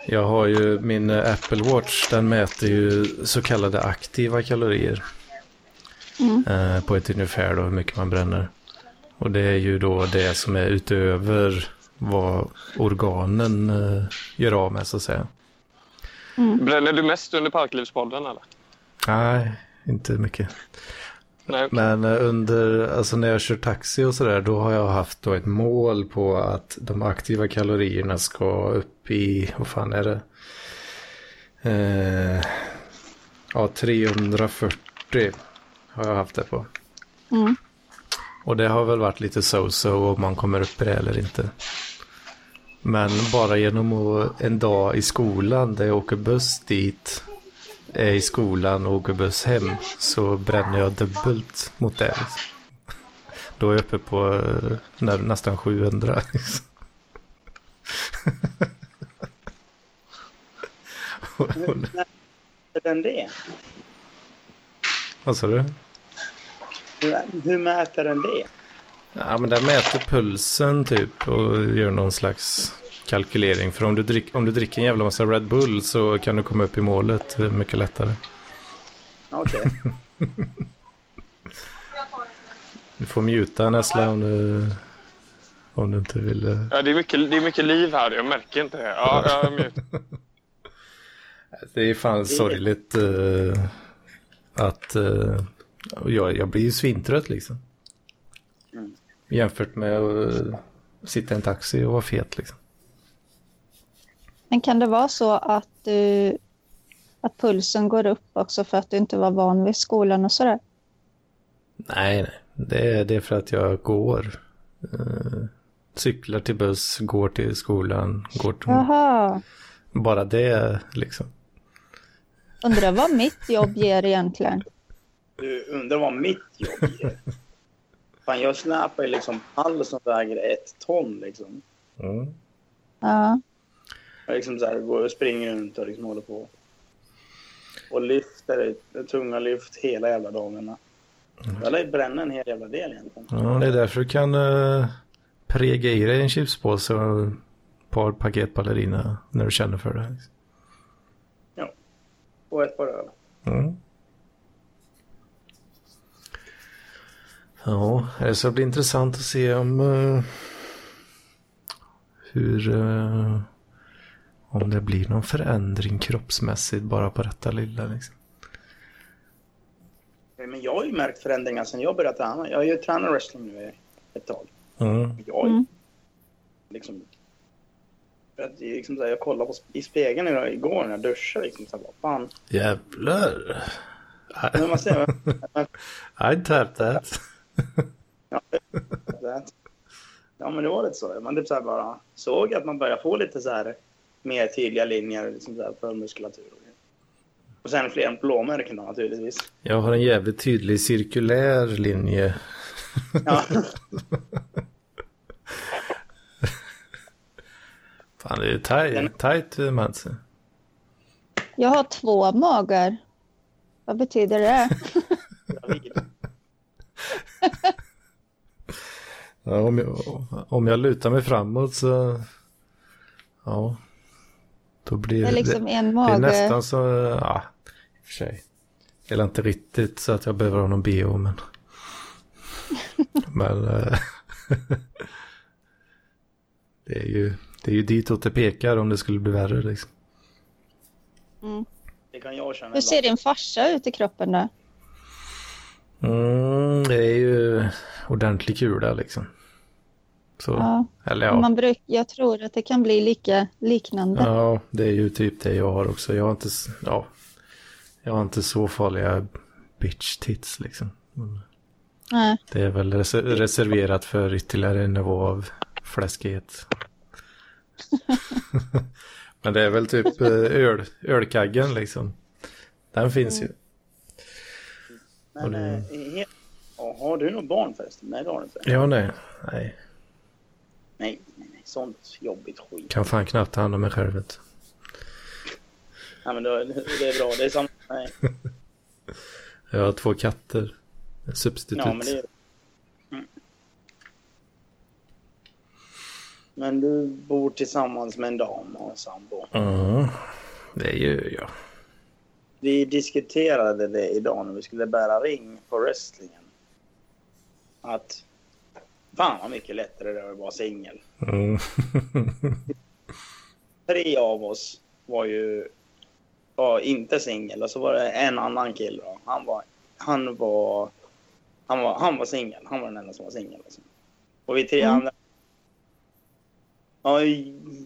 Jag har ju min Apple Watch, den mäter ju så kallade aktiva kalorier. Eh, på ett ungefär då hur mycket man bränner. Och det är ju då det som är utöver vad organen eh, gör av med så att säga. Bränner du mest under Parklivspodden, eller? Nej, inte mycket. Nej, okej. Men eh, under, alltså när jag kör taxi och sådär, då har jag haft då ett mål på att de aktiva kalorierna ska upp i, vad fan är det? Eh, ja, 340 har jag haft det på. Mm. Och det har väl varit lite so-so om man kommer upp i det eller inte. Men bara genom att en dag i skolan där jag åker buss dit, är i skolan och åker buss hem så bränner jag dubbelt mot det. Då är jag uppe på nästan 700. liksom. Den det? Vad sa du? Hur, mäter den det? Ja, men den mäter pulsen typ och gör någon slags kalkylering. För om du, drick, om du dricker en jävla massa Red Bull så kan du komma upp i målet mycket lättare. Okej. Du får mjuta Nessla om du, om du inte vill. eh. Ja, det, är mycket, det är mycket liv här. Jag märker inte det. Ja, jag är mute. Det är fan sorgligt eh, att eh, jag, jag blir ju svintrött liksom. Mm. Jämfört med att eh, sitta i en taxi och vara fet liksom. Men kan det vara så att, du, att pulsen går upp också för att du inte var van vid skolan och sådär? Nej, nej. Det är, det är för att jag går. Eh, cyklar till buss, går till skolan, går till... Jaha, Bara det liksom. undrar vad mitt jobb ger egentligen. Du undrar vad mitt jobb ger? Fan, jag släpar ju liksom pall som väger ett ton liksom. Mm. Ja, Jag liksom så här, går och springer runt och liksom håller på. Och lyfter tunga lyft hela jävla dagarna. Jag lär ju bränna en hel jävla del egentligen. Ja, det är därför du kan uh, prega i dig en chipspåse och ett par paket ballerina när du känner för det. Och ett par öl. Mm. Ja, det ska bli intressant att se om uh, hur uh, om det blir någon förändring kroppsmässigt bara på detta lilla liksom. Men jag har ju märkt förändringar sen jag började träna. Jag har ju tränat wrestling nu ett tag. Mm. Jag, har ju Mm. liksom, är liksom så här, jag kollade på, i spegeln idag, igår när jag duschade. Liksom, så här, fan. Jävlar! Men man ser, I tap that. Ja, det- ja, men det var lite så. Man typ så här bara såg att man började få lite så här mer tydliga linjer liksom så här, för muskulatur. Och sen fler blåmärken då naturligtvis. Jag har en jävligt tydlig cirkulär linje. Ja, Fan, det är tight, tight eh, Mats. Jag har två magar. Vad betyder det? Ja, om, jag, om jag lutar mig framåt så... Ja. Då blir Det är liksom en det är nästan så... Ja, i och för sig. Eller inte riktigt så att jag behöver ha någon bio, men... men... eh, det är ju... Det är ju ditåt det pekar om det skulle bli värre liksom. Mm. Det kan jag känna Hur ser din farsa ut i kroppen då? Mm, det är ju ordentlig kula liksom. Så, Ja. eller ja. Man bruk, jag tror att det kan bli lika liknande. Ja, det är ju typ det jag har också. Jag har inte, ja, jag har inte så farliga bitch tits liksom. Men Nej. Det är väl res reserverat för ytterligare en nivå av fläskighet. Men det är väl typ eh, öl, ölkaggen liksom. Den finns ju. Men Och det- eh, har du något barn förresten? Nej, det har du inte. Ja, nej. Nej, Nej, nej, nej. Sånt jobbigt skit. kan fan knappt ta hand om mig själv. vet Nej, men då, det är bra. Det är samma. Nej. Jag har två katter. Substitut. Ja, men det. Mm. Men du bor tillsammans med en dam och en sambo. Ja, det gör jag. Vi diskuterade det idag när vi skulle bära ring på wrestlingen. Att fan vad mycket lättare det är att vara singel. Mm. Tre av oss var ju var inte singel och så var det en annan kille då. Han var, han var, han var, han var singel. Han var den enda som var singel. Liksom. Och vi tre Mm. andra. Ja,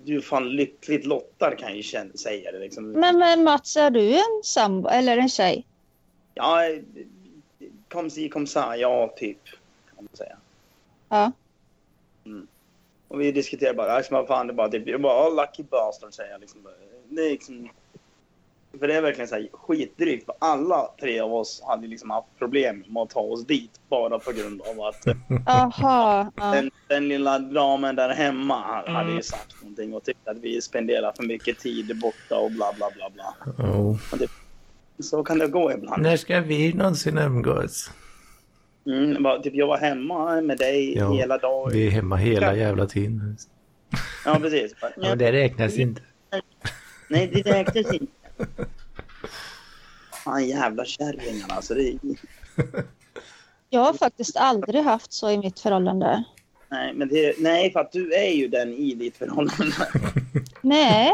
du är fan lyckligt lottad kan jag ju känna, säga det liksom. Men, men Mats, är du en sambo eller en tjej? Ja, kom si kom sa, ja typ. Kan man säga. Ja. Och vi diskuterar bara, liksom, vad fan det är bara typ, jag bara, oh, lucky bastard säger jag liksom. Det är liksom, för det är verkligen så här skitdrygt för alla tre av oss hade liksom haft problem med att ta oss dit bara på grund av att Jaha. Ja. den, den lilla damen där hemma hade ju sagt någonting och tyckte att vi spenderar för mycket tid borta och bla bla bla bla. Oh. Så kan det gå ibland. När ska vi någonsin umgås? Mm, bara, typ, jag var hemma med dig Ja, hela dagen. Vi är hemma hela jävla tiden. Ja, precis. Bara, Ja, det räknas inte. Nej, det räknas inte. Fan jävla kärringarna alltså. Det. Jag har faktiskt aldrig haft så i mitt förhållande. Nej, men det... Nej, för att du är ju den i ditt förhållande. Nej.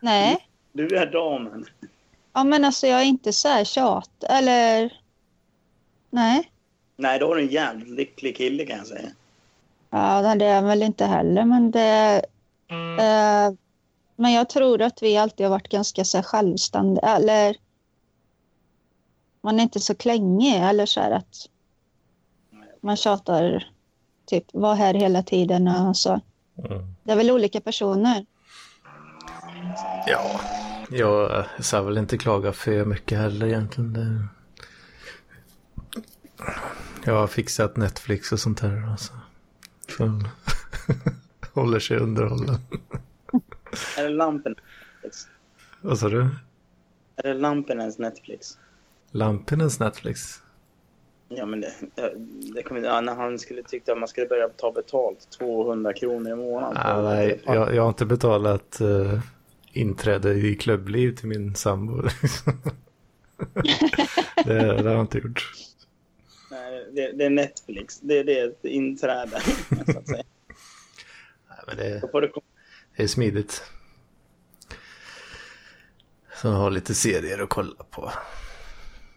Nej. Du är damen. Ja, men alltså jag är inte så här tjat. Eller... Nej. Nej, då har du en jävligt lycklig kille kan jag säga. Ja, det är jag väl inte heller, men det... Eh, men jag tror att vi alltid har varit ganska så självständiga, eller... Man är inte så klängig, eller så här att man tjatar, typ, var här hela tiden och så. Mm. Det är väl olika personer. Ja, jag ska väl inte klaga för mycket heller egentligen. Jag har fixat Netflix och sånt här. Alltså. Som håller sig underhållen. Är det lampen? Vad sa du? Är det Lampinens Netflix? Lampinens Netflix? Ja, men det, det kom, ja, när han skulle tyckte att man skulle börja ta betalt 200 kronor i månaden. Ah, nej, jag, jag har inte betalat uh, inträde i klubbliv till min sambo. det, det har jag inte gjort. Det, det är Netflix. Det, det är ett inträde, så att säga. Nej, men det, du det är smidigt. Så har lite serier att kolla på.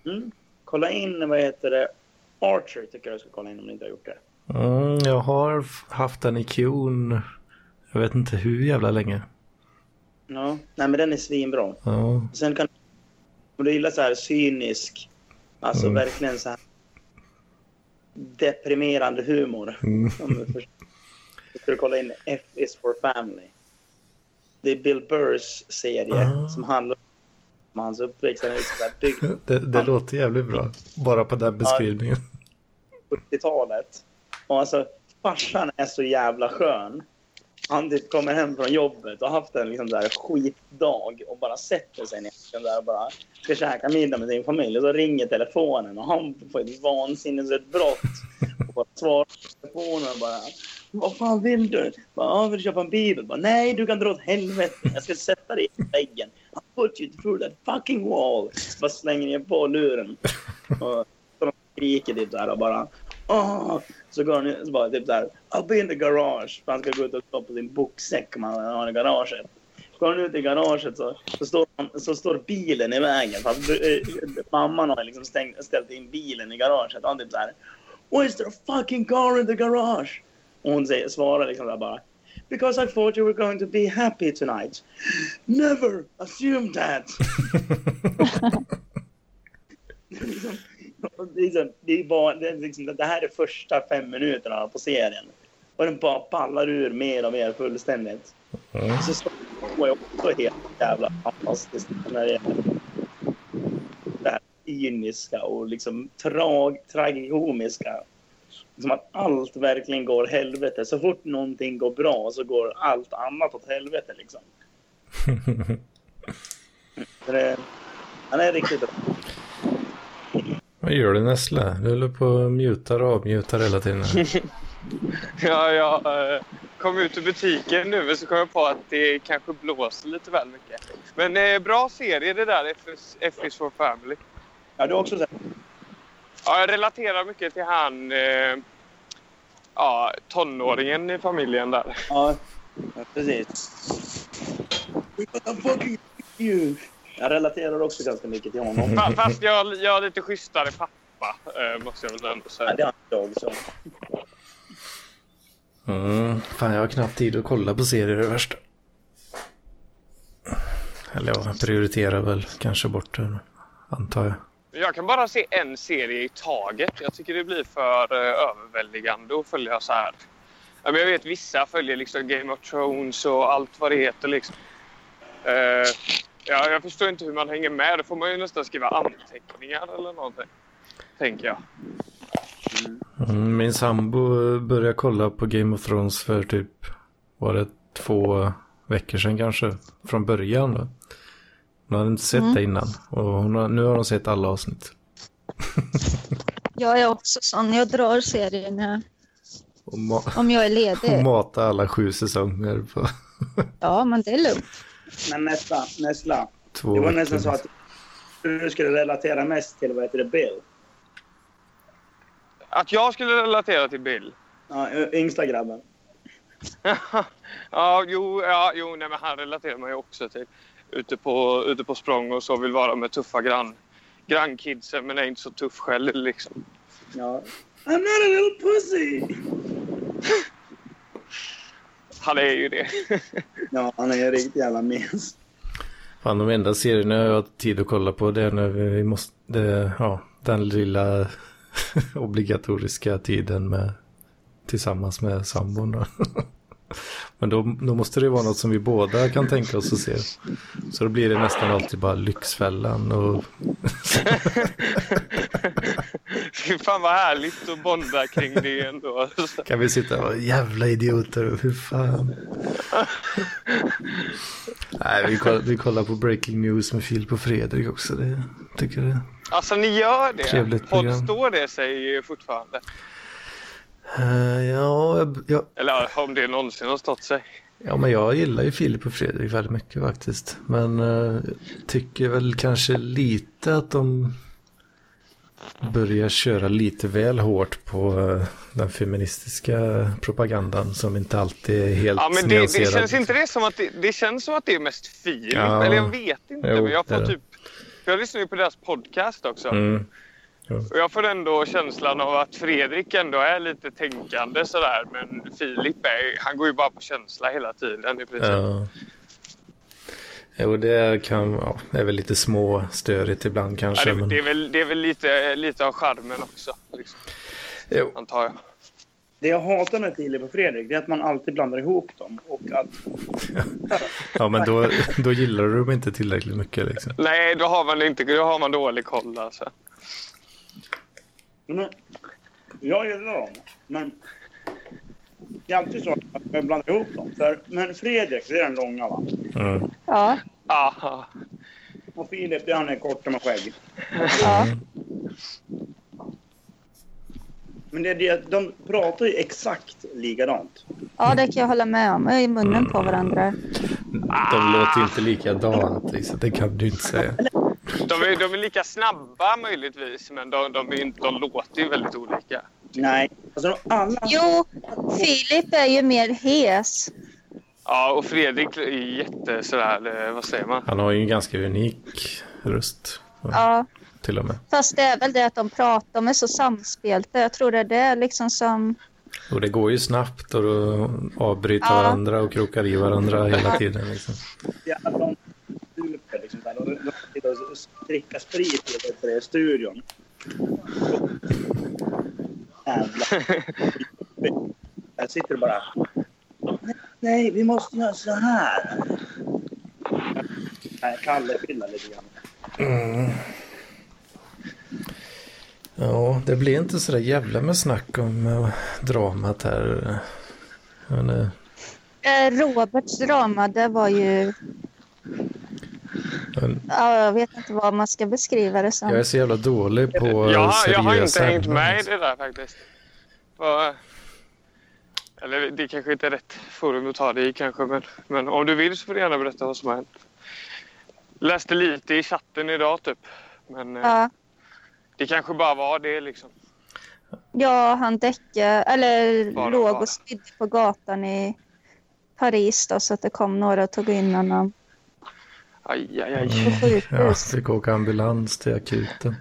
Mm. Kolla in, vad heter det, Archer tycker jag du ska kolla in om ni inte har gjort det. Mm, jag har haft den i queuen. Jag vet inte hur jävla länge. Ja, nej men den är svinbra. Ja, Sen kan om du gillar så här cynisk, alltså Mm. verkligen så här deprimerande humor. Mm. Om du du kolla in F is for family. Det är Bill Burrs serie Ah. som handlar om hans uppväxt. Han är liksom det, det låter jävligt bra. Bara på den beskrivningen. på 70-talet. Och alltså, farsan är så jävla skön. Han typ kommer hem från jobbet och har haft en liksom där skitdag och bara sätter sig ner liksom där och bara ska käka middag med sin familj. Och så ringer telefonen och han får ett vansinnesutbrott. Och bara svarar på telefonen och bara Vad fan vill du? Bara, vill du köpa en bibel? Bara, Nej, du kan dra åt helvete. Jag ska sätta dig i väggen. I'll put you through that fucking wall. Bara slänger ner på luren. Och så de skriker typ där och bara Åh! Så går han ut så bara typ såhär I'll be in the garage. För han ska gå ut och stå på sin boxsäck om han har i garaget. Går han ut i garaget så, så, står, han, så står bilen i vägen. För att eh, mamman har liksom stängt, ställt in bilen i garaget. Och han typ såhär Why is there a fucking car in the garage? Och hon säger, svarar liksom där bara Because I thought you were going to be happy tonight. Never assume that. Liksom- liksom, det, är bara, det, är liksom, det här är första fem minuterna på serien. Och den bara pallar ur mer och mer fullständigt. Mm. Så var jag också helt jävla fantastiskt när det gäller det här cyniska och liksom trag, tragikomiska. Som att allt verkligen går helvete. Så fort någonting går bra så går allt annat åt helvete liksom. Det, han är riktigt bra. Vad gör du Nessla? Du håller på och mutar och avmutar hela tiden. Ja, jag eh, kom ut ur butiken nu men så kom jag på att det kanske blåser lite väl mycket. Men eh, bra serie det där, F- is for family. Ja, du har också sett Ja, jag relaterar mycket till han eh, ja, tonåringen i familjen där. Ja, precis. Fucking you? Jag relaterar också ganska mycket till honom. Fa- Fast jag, jag är lite schysstare pappa, eh, måste jag väl ändå Ja, säga. det har jag så. Mm. Fan, jag har knappt tid att kolla på serier det värsta. Eller ja, jag prioriterar väl kanske bort det, antar jag. Jag kan bara se en serie i taget. Jag tycker det blir för eh, överväldigande att följa så här. Ja, men jag vet vissa följer liksom Game of Thrones och allt vad det heter. Liksom. Ja, jag förstår inte hur man hänger med. Då får man ju nästan skriva anteckningar eller någonting. Tänker jag. Mm, min sambo började kolla på Game of Thrones för typ, var det två veckor sedan kanske? Från början då. Hon hade inte sett det innan och hon har, nu har hon sett alla avsnitt. Jag är också sån. Jag drar Och, ma- om jag är och ledig. mata alla sju säsonger på Ja, men det är lugnt. Men nästa, nästa. två Det var nästan så att du skulle relatera mest till, vad heter det, Bill. Att jag skulle relatera till Bill. Ja, yngsta grabben. ja, jo, ja, jo nej, men han relaterar man ju också till. Ute på, ute på språng och så vill vara med tuffa grann, grannkidsen men är inte så tuff själv liksom. Ja. I'm not a little pussy! Han är ju det. Ja, han är en riktigt jävla mes. Fan, de enda serierna jag har tid att kolla på det är när vi måste, det, ja, den lilla obligatoriska tiden med, tillsammans med sambon. Men då, då måste det vara något som vi båda kan tänka oss att se. Så då blir det nästan alltid bara Lyxfällan och fan vad härligt att bonda kring det ändå. kan vi sitta och jävla idioter, hur fan. Nej, vi kollar, vi kollar på Breaking News med Filip och Fredrik också. Det tycker jag. Alltså ni gör det? Trevligt program. står det sig fortfarande? Uh, ja, jag, jag, Eller om det någonsin har stått sig? ja, men jag gillar ju Filip och Fredrik väldigt mycket faktiskt. Men uh, tycker väl kanske lite att de börjar köra lite väl hårt på eh, den feministiska propagandan som inte alltid är helt Ja, men det, det känns inte det som att det, det känns som att det är mest Filip? Ja. Eller jag vet inte. Jo, men jag får typ... Jag lyssnar ju på deras podcast också. Mm. Och jag får ändå känslan av att Fredrik ändå är lite tänkande sådär. Men Filip är, han går ju bara på känsla hela tiden i princip. Ja. Jo, det kan, ja, det är väl lite små störigt ibland Ja, kanske. det, men... det är väl, det är väl lite, lite av charmen också, liksom, Jo. antar jag. Det jag hatar med Filip och Fredrik det är att man alltid blandar ihop dem. Och att, Ja, men då, då gillar du dem inte tillräckligt mycket liksom. Nej, då har man, inte, då har man dålig koll alltså. men, jag gillar dem, men det är alltid så att man blandar ihop dem. För, men Fredrik, det är den långa va? Mm. Ja, Aha. Och Filip, det är han är korta med skägg. ja. Men det är det, de pratar ju exakt likadant. ja, det kan jag hålla med om. I munnen på varandra. De låter inte likadant liksom. Det kan du inte säga. De är, de är lika snabba möjligtvis, men de, de, är, inte- de låter ju väldigt olika. Nej, alltså de, alla... Jo, Filip är ju mer hes. Ja, och Fredrik är jätte sådär, eh, vad säger man? Han har ju en ganska unik röst. Ja, Till och med. fast det är väl det att de pratar, de är så samspelta. Jag tror det är det liksom som... Och det går ju snabbt och då avbryter Ja. varandra och krokar i varandra hela tiden. Liksom. Ja, de super liksom de, de sitter och dricker sprit i studion. Jävlar. Jag sitter bara... Nej, vi måste göra så här. Nej, Kalle pillar lite grann. Ja, det blir inte så där jävla med snack om eh, dramat här. Men, Eh, Roberts drama, det var ju... men Ja, jag vet inte vad man ska beskriva det som. jag är så jävla dålig på eh, Jag, har- jag har inte seriösa hängt med i det där faktiskt. Vad- Eller det kanske inte är rätt forum att ta det i kanske, men, men om du vill så får du gärna berätta vad som har hänt. Läste lite i chatten idag typ. Men eh, Ja, det kanske bara var det liksom. ja han däckade, eller Bara, låg bara. och spydde på gatan i Paris då, så att det kom några och tog in honom Aj, aj, aj. på Ja, sjukhus. fick åka ambulans till akuten.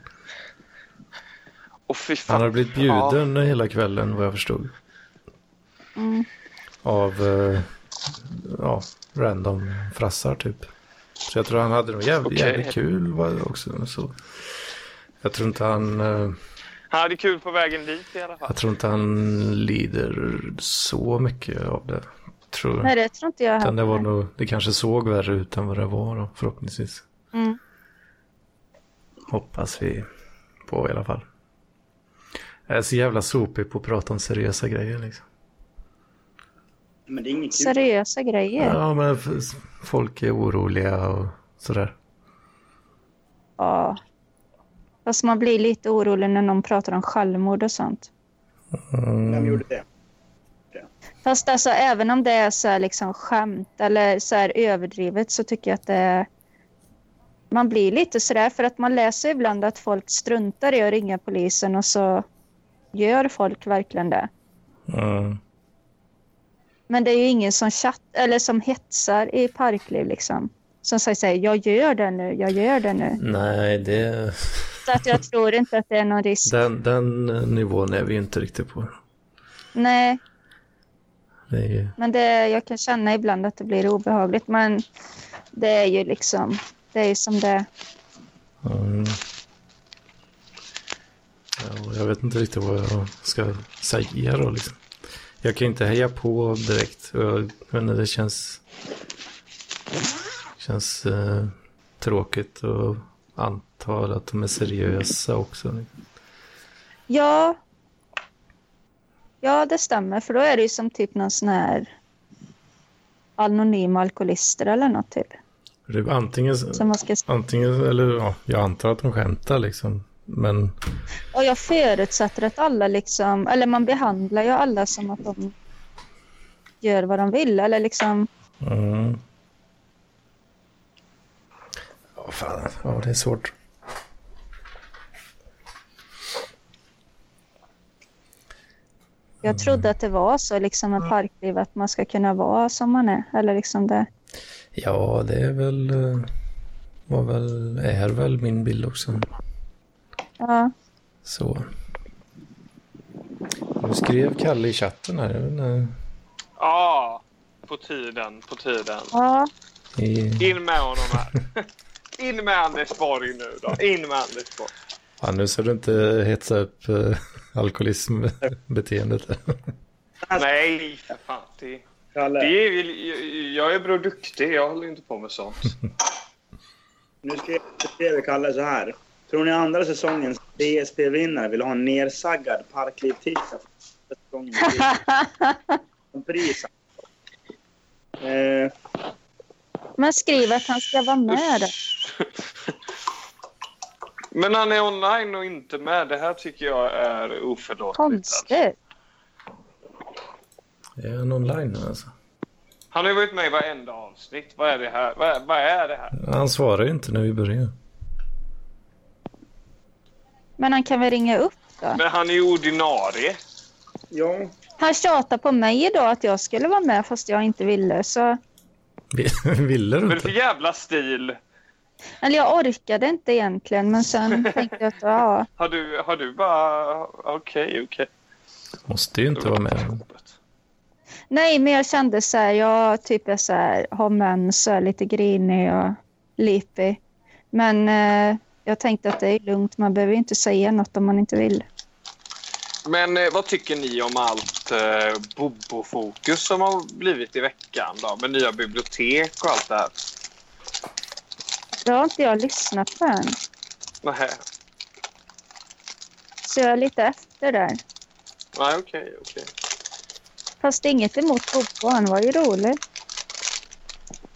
Fan. Han har blivit bjuden hela kvällen vad jag förstod. Mm. Av eh, ja, random frassar typ. Så jag tror han hade nog jävligt, Okej. jävligt kul var det också. Så. Jag tror inte han... eh, Han hade kul på vägen dit i alla fall. Jag tror inte han lider så mycket av det. Tror jag. Nej, det tror inte jag Utan det, var heller. nog, det kanske såg värre ut än vad det var då, förhoppningsvis. Mm. Hoppas vi på i alla fall. Jag är så jävla sopig på att prata om seriösa grejer liksom. Men det är inget kul. Seriösa grejer. Ja, men folk är oroliga och sådär. Ja. Fast man blir lite orolig när någon pratar om självmord och sånt. Vem Mm. gjorde det? Fast alltså även om det är så här liksom skämt eller så här överdrivet så tycker jag att det är... Man blir lite sådär för att man läser ibland att folk struntar i att ringa polisen och så gör folk verkligen det. Mm. Men det är ju ingen som chatt eller som hetsar i parkliv liksom. Som säger så här, jag gör det nu, jag gör det nu. Nej, det, Så att jag tror inte att det är någon risk. den, den nivån är vi inte riktigt på. Nej, Det ju, men det, jag kan känna ibland att det blir obehagligt. Men det är ju liksom, det är ju som det mm. ja, jag vet inte riktigt vad jag ska säga då liksom. Jag kan inte heja på direkt. och Jag, jag vet inte, det känns, känns eh, tråkigt att anta att de är seriösa också. Ja. Ja, det stämmer. För då är det ju som typ någon sån här anonym alkoholister eller något typ. Är antingen, ska... antingen, eller ja, jag antar att de skämtar liksom. Men Och jag förutsätter att alla liksom, eller man behandlar ju alla som att de gör vad de vill, eller liksom, Mm. Ja, fan. Ja, det är svårt. Jag trodde att det var så liksom med parkliv, att man ska kunna vara som man är, eller liksom det. Ja, det är väl... eh, Var väl, är väl min bild också. Ja, Så. Nu skrev Kalle i chatten här. Ja, på tiden, på tiden. ja, In med honom här. In med Anders Borg nu då. In med Anders Borg. ja, nu ska du inte hetsa upp uh, alkoholismbeteendet. Nej, för fan. Det, det är, jag är bra duktig. Jag håller inte på med sånt. nu skrev skrev Kalle så här. Tror ni andra säsongens DSP-vinnare vill ha en nersaggad? Säsongen som pris. Eh, men skriv att han ska vara med. Men han är online och inte med. Det här tycker jag är oförlåtligt. alltså. Konstigt. Är han online nu alltså? Han har ju varit med i varenda avsnitt. Vad är det här? Vad är, vad är det här? Han svarar ju inte när vi börjar. Men han kan väl ringa upp då? Men han är ju ordinarie. ja, Han tjatar på mig idag att jag skulle vara med fast jag inte ville. Så... Ville du är det för inte? jävla stil? Eller jag orkade inte egentligen men sen tänkte jag att ja, Har du, har du bara... Okej, okej. Måste ju inte vara med. Nej, men jag kände så här, jag typ är så här, har mens och är lite grinig och lipig. Men eh, jag tänkte att det är lugnt, man behöver inte säga något om man inte vill. Men eh, vad tycker ni om allt eh, Bobo-fokus som har blivit i veckan då? Med nya bibliotek och allt det här. Det har inte jag lyssnat på än. Nähä. Så jag är lite efter där. Nej, okej, okej. Fast inget emot Bobo, han var ju rolig.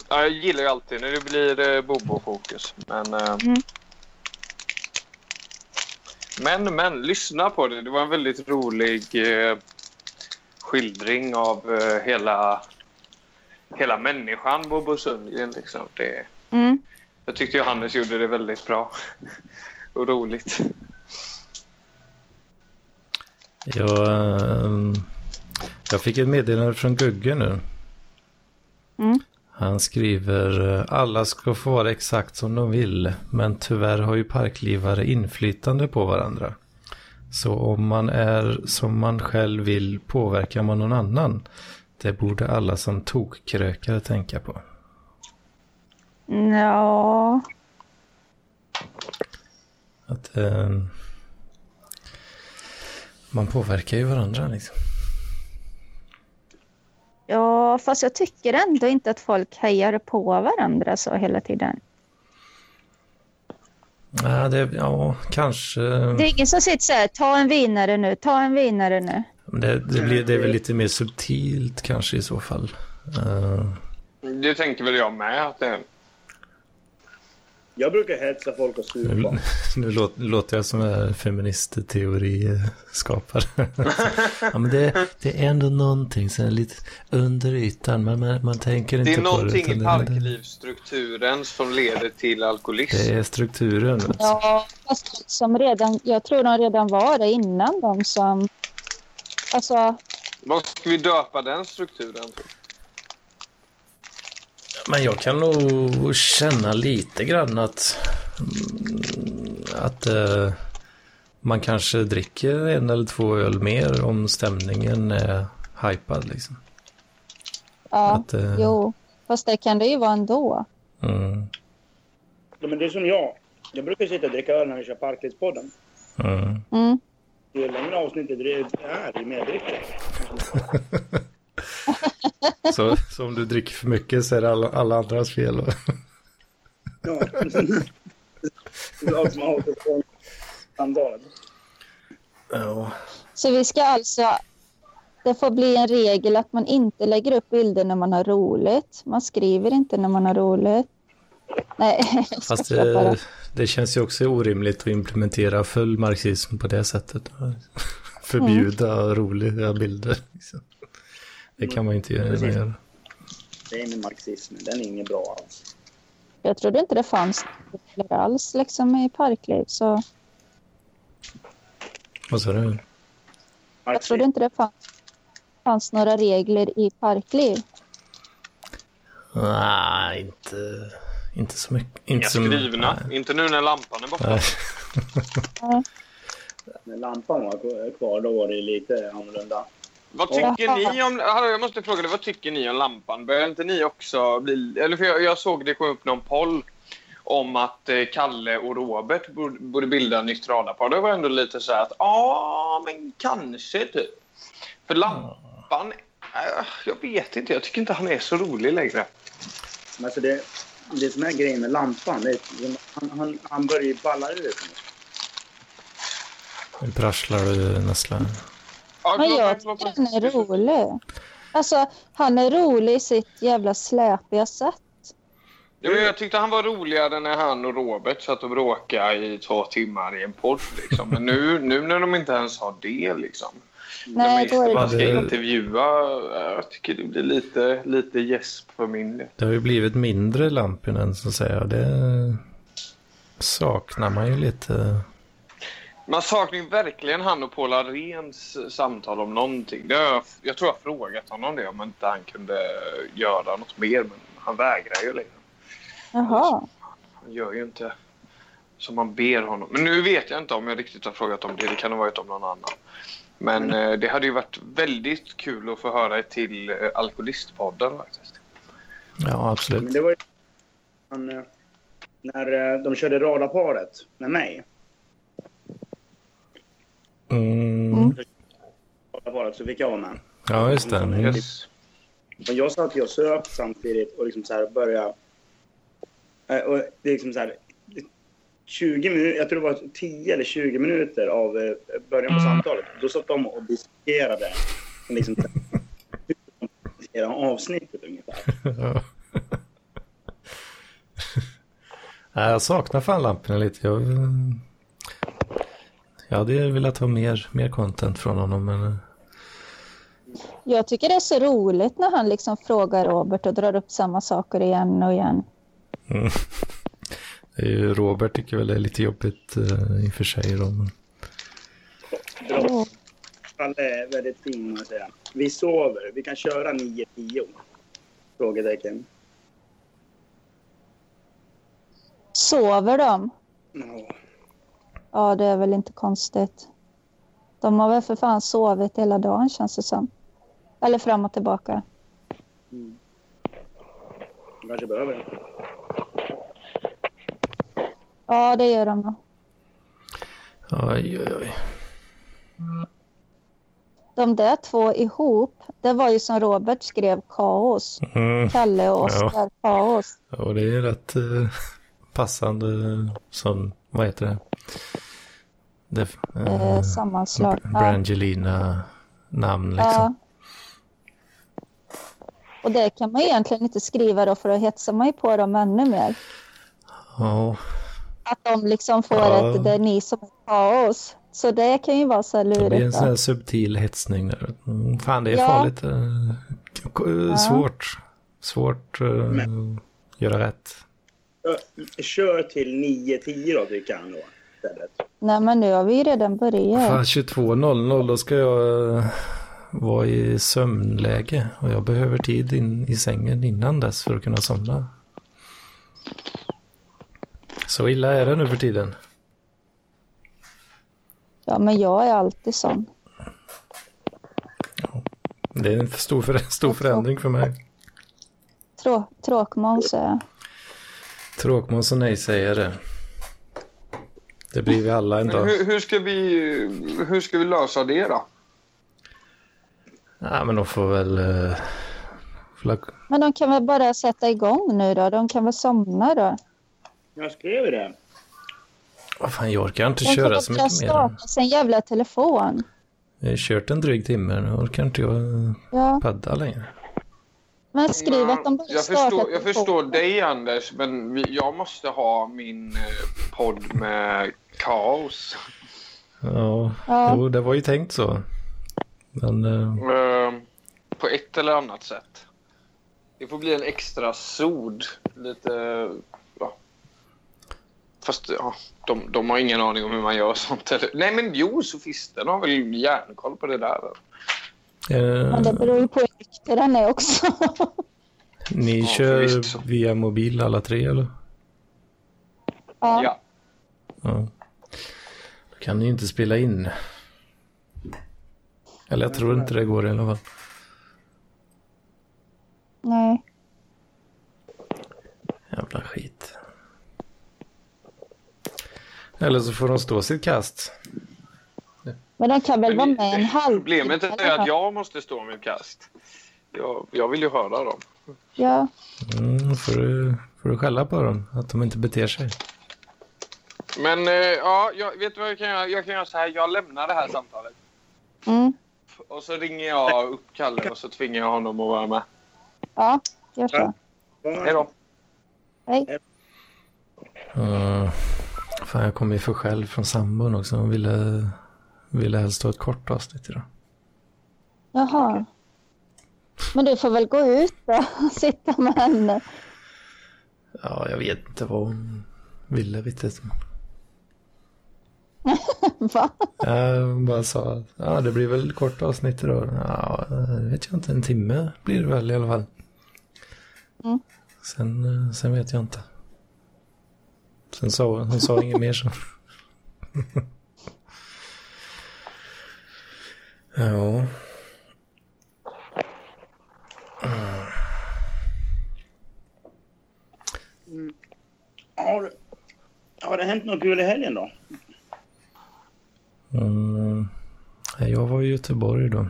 Ja, jag gillar ju alltid när det blir eh, Bobo-fokus. Men, eh, Mm. men, men, lyssna på det. Det var en väldigt rolig eh, skildring av eh, hela, hela människan, Bobo Sundgren. Liksom. Det, Mm. Jag tyckte Johannes gjorde det väldigt bra och roligt. Jag, ehm, jag fick ett meddelande från Gugge nu. Mm. Han skriver eh, alla ska få vara exakt som de vill men tyvärr har ju parklivare inflytande på varandra. Så om man är som man själv vill påverkar man någon annan. Det borde alla som tokkrökare tänka på. Ja, Att eh, man påverkar ju varandra liksom. ja, fast jag tycker ändå inte att folk hejar på varandra så hela tiden. Ja, det, ja kanske. Det är ingen som sitter så här, ta en vinare nu, ta en vinare nu. Det, det, blir, det är väl lite mer subtilt kanske i så fall. Eh, Det tänker väl jag med att det är. Jag brukar hetsa folk och nu, supa. nu låter, låter jag som en feministteoriskapare. ja, men det, det är ändå någonting som är lite under ytan. Men man, man tänker inte Det är på det. någonting utan i det- parklivsstrukturen som leder till alkoholism. Det är strukturen. Ja, fast som redan, jag tror de redan var det innan de som... Alltså, Vad ska vi döpa den strukturen? Men jag kan nog känna lite grann att, att eh, man kanske dricker en eller två öl mer om stämningen är hypad. Liksom. ja, Att, eh, jo. Fast det kan det ju vara ändå. Mm, Ja, men det är som jag. Jag brukar sitta och dricka öl när vi kör Parklivspodden. mm. Mm. Ju längre avsnittet är, ju mer dricker. Så, så om du dricker för mycket så är det alla, alla andras fel. och- Ja. Som har en standard. Så vi ska alltså... Det får bli en regel att man inte lägger upp bilder när man har roligt. Man skriver inte när man har roligt. Nej, Fast det, det känns ju också orimligt att implementera full marxism på det sättet. Förbjuda roliga bilder. Liksom. Det kan man ju inte Precis. göra. Det är med marxismen, den är inget bra alls. Jag trodde inte det fanns alls liksom i parkliv. Så Vad sa du? jag trodde inte det fanns, fanns några regler i parkliv. Nej, inte, inte så mycket. Inte Inga skrivna. Nej. Inte nu när lampan är borta. När lampan var kvar då var det lite annorlunda. Vad tycker ni om... Hallå, jag måste fråga dig, vad tycker ni om lampan? Börjar inte ni också bli... Eller för jag, jag såg det kom upp någon poll om att eh, Kalle och Robert borde, borde bilda ett nytt radarpar. Det var ändå lite så här att ja, men kanske typ. För lampan, äh, jag vet inte. Jag tycker inte han är så rolig längre. Men alltså det, det som är grejen med lampan, det är, han, han, han börjar ju balla ur. Nu prasslar du nästan. Ja, Men jag tycker han är rolig. Alltså, han är rolig i sitt jävla släpiga sätt. Ja, men jag tyckte han var roligare när han och Robert satt och bråkade i två timmar i en podd. Liksom. Men nu, nu när de inte ens har det, liksom. Nej, när man ska intervjua, jag tycker det blir lite, lite gäsp för min del. Det har ju blivit mindre Lampinen så att säga. Det saknar man ju lite. Man saknar ju verkligen han och Paul Arens samtal om någonting. Jag, jag tror jag frågat honom det, om inte han kunde göra något mer. Men han vägrar ju. Liksom. Jaha. Han gör ju inte som man ber honom. Men nu vet jag inte om jag riktigt har frågat om det. Det kan ha varit om någon annan. Men eh, det hade ju varit väldigt kul att få höra till eh, Alkoholistpodden faktiskt. Ja, Men absolut. det var ju eh, när eh, de körde radarparet med mig. Mm. Radarparet så fick jag vara med. Ja, just det. Mm. Yes. Och jag satt ju och söp samtidigt och liksom så här började... eh, Och det är liksom så här... 20 minuter, jag tror det var 10 eller 20 minuter av eh, början på samtalet. Då satt de och diskuterade liksom, diskuterade avsnittet ungefär. Jag saknar fan lamporna lite. Jag, jag hade velat ha mer, mer content från honom. Men eh, Jag tycker det är så roligt när han liksom frågar Robert och drar upp samma saker igen och igen. det är ju, Robert tycker väl det är lite jobbigt uh, i och för sig. Då, men... Kalle är väldigt fin, jag säga. Vi sover. Vi kan köra 9-10. Frågetecken. Sover de? Ja. Ja, det är väl inte konstigt. De har väl för fan sovit hela dagen känns det som. Eller fram och tillbaka. Mm. De kanske behöver det. Ja, det gör de nog. Oj, oj, oj. De där två ihop, det var ju som Robert skrev kaos. Mm. Kalle och Ja. Oskar kaos. Och det är rätt eh, passande som, vad heter det? det Eh, sammanslag. Ja. Brangelina namn liksom. ja. Och det kan man egentligen inte skriva då för då hetsar man ju på dem ännu mer. Ja. Att de liksom får Ja. ett, det är ni som är kaos. Så det kan ju vara så här Det blir en lurigt. sån här subtil hetsning där. Mm, fan, det är Ja. farligt. eh, Svårt. Svårt att Men- göra rätt. Kör- Kör till 9-10 då, tycker han då. Istället. Nej men nu har vi ju redan börjat. Fan, 22.00 då ska jag eh, vara i sömnläge. Och jag behöver tid in i sängen innan dess för att kunna somna. Så illa är det nu för tiden. Ja men jag är alltid sån. Det är en stor, för, stor förändring för mig. Trå, tråkmåns är jag. Tråkmåns och nej-sägare. Det blir vi alla en dag. hur, hur, ska vi, hur ska vi lösa det då? Ja, men de får väl... Uh. Men de kan väl bara sätta igång nu då? De kan väl somna då? Jag skrev det. Vad fan, jag orkar inte De kan köra så mycket mer. starta sin jävla telefon. Jag har kört en dryg timme, nu orkar inte jag Ja, padda längre. Men skriv att de borde jag starta förstår, jag förstår dig Anders, men vi, jag måste ha min eh, podd med kaos. Ja, Ja. jo, det var ju tänkt så. Men eh, Eh, på ett eller annat sätt. Det får bli en extra sod. Lite... Ja. Fast ja, de, de har ingen aning om hur man gör sånt. Eller, nej men jo, sofisten har väl järnkoll på det där. Eh, Men det beror ju på hur nykter den är också. ni Ja, kör via mobil alla tre eller? ja. Ja. Ja. Då kan ni ju inte spela in. Eller jag tror inte det går i alla fall. Nej. Jävla skit. Eller så får de stå sitt kast. Men de kan väl vara med en halv Problemet är att jag måste stå mitt kast. Jag, jag vill ju höra dem. Ja. Mm, får, du, får du skälla på dem, att de inte beter sig. Men eh, ja, jag, vet du vad jag kan göra? Jag kan göra så här. Jag lämnar det här samtalet. Mm. Och så ringer jag upp Kalle och så tvingar jag honom att vara med. Ja, gör så. Hej då. Hej. Uh, fan, jag kom ju för själv från sambon också. Hon ville, ville helst ha ett kort avsnitt idag. Jaha. Men du får väl gå ut då och sitta med henne. Ja, jag vet inte vad hon ville. Inte. Va? Jag bara sa att ja, det blir väl ett kort avsnitt idag. Ja, det vet jag inte. En timme blir det väl i alla fall. Mm. Sen, eh, sen vet jag inte. Sen sa hon, hon sa inget mer så. ja. Har, det- har det hänt något kul i helgen då? Mm. Jag var i Göteborg då.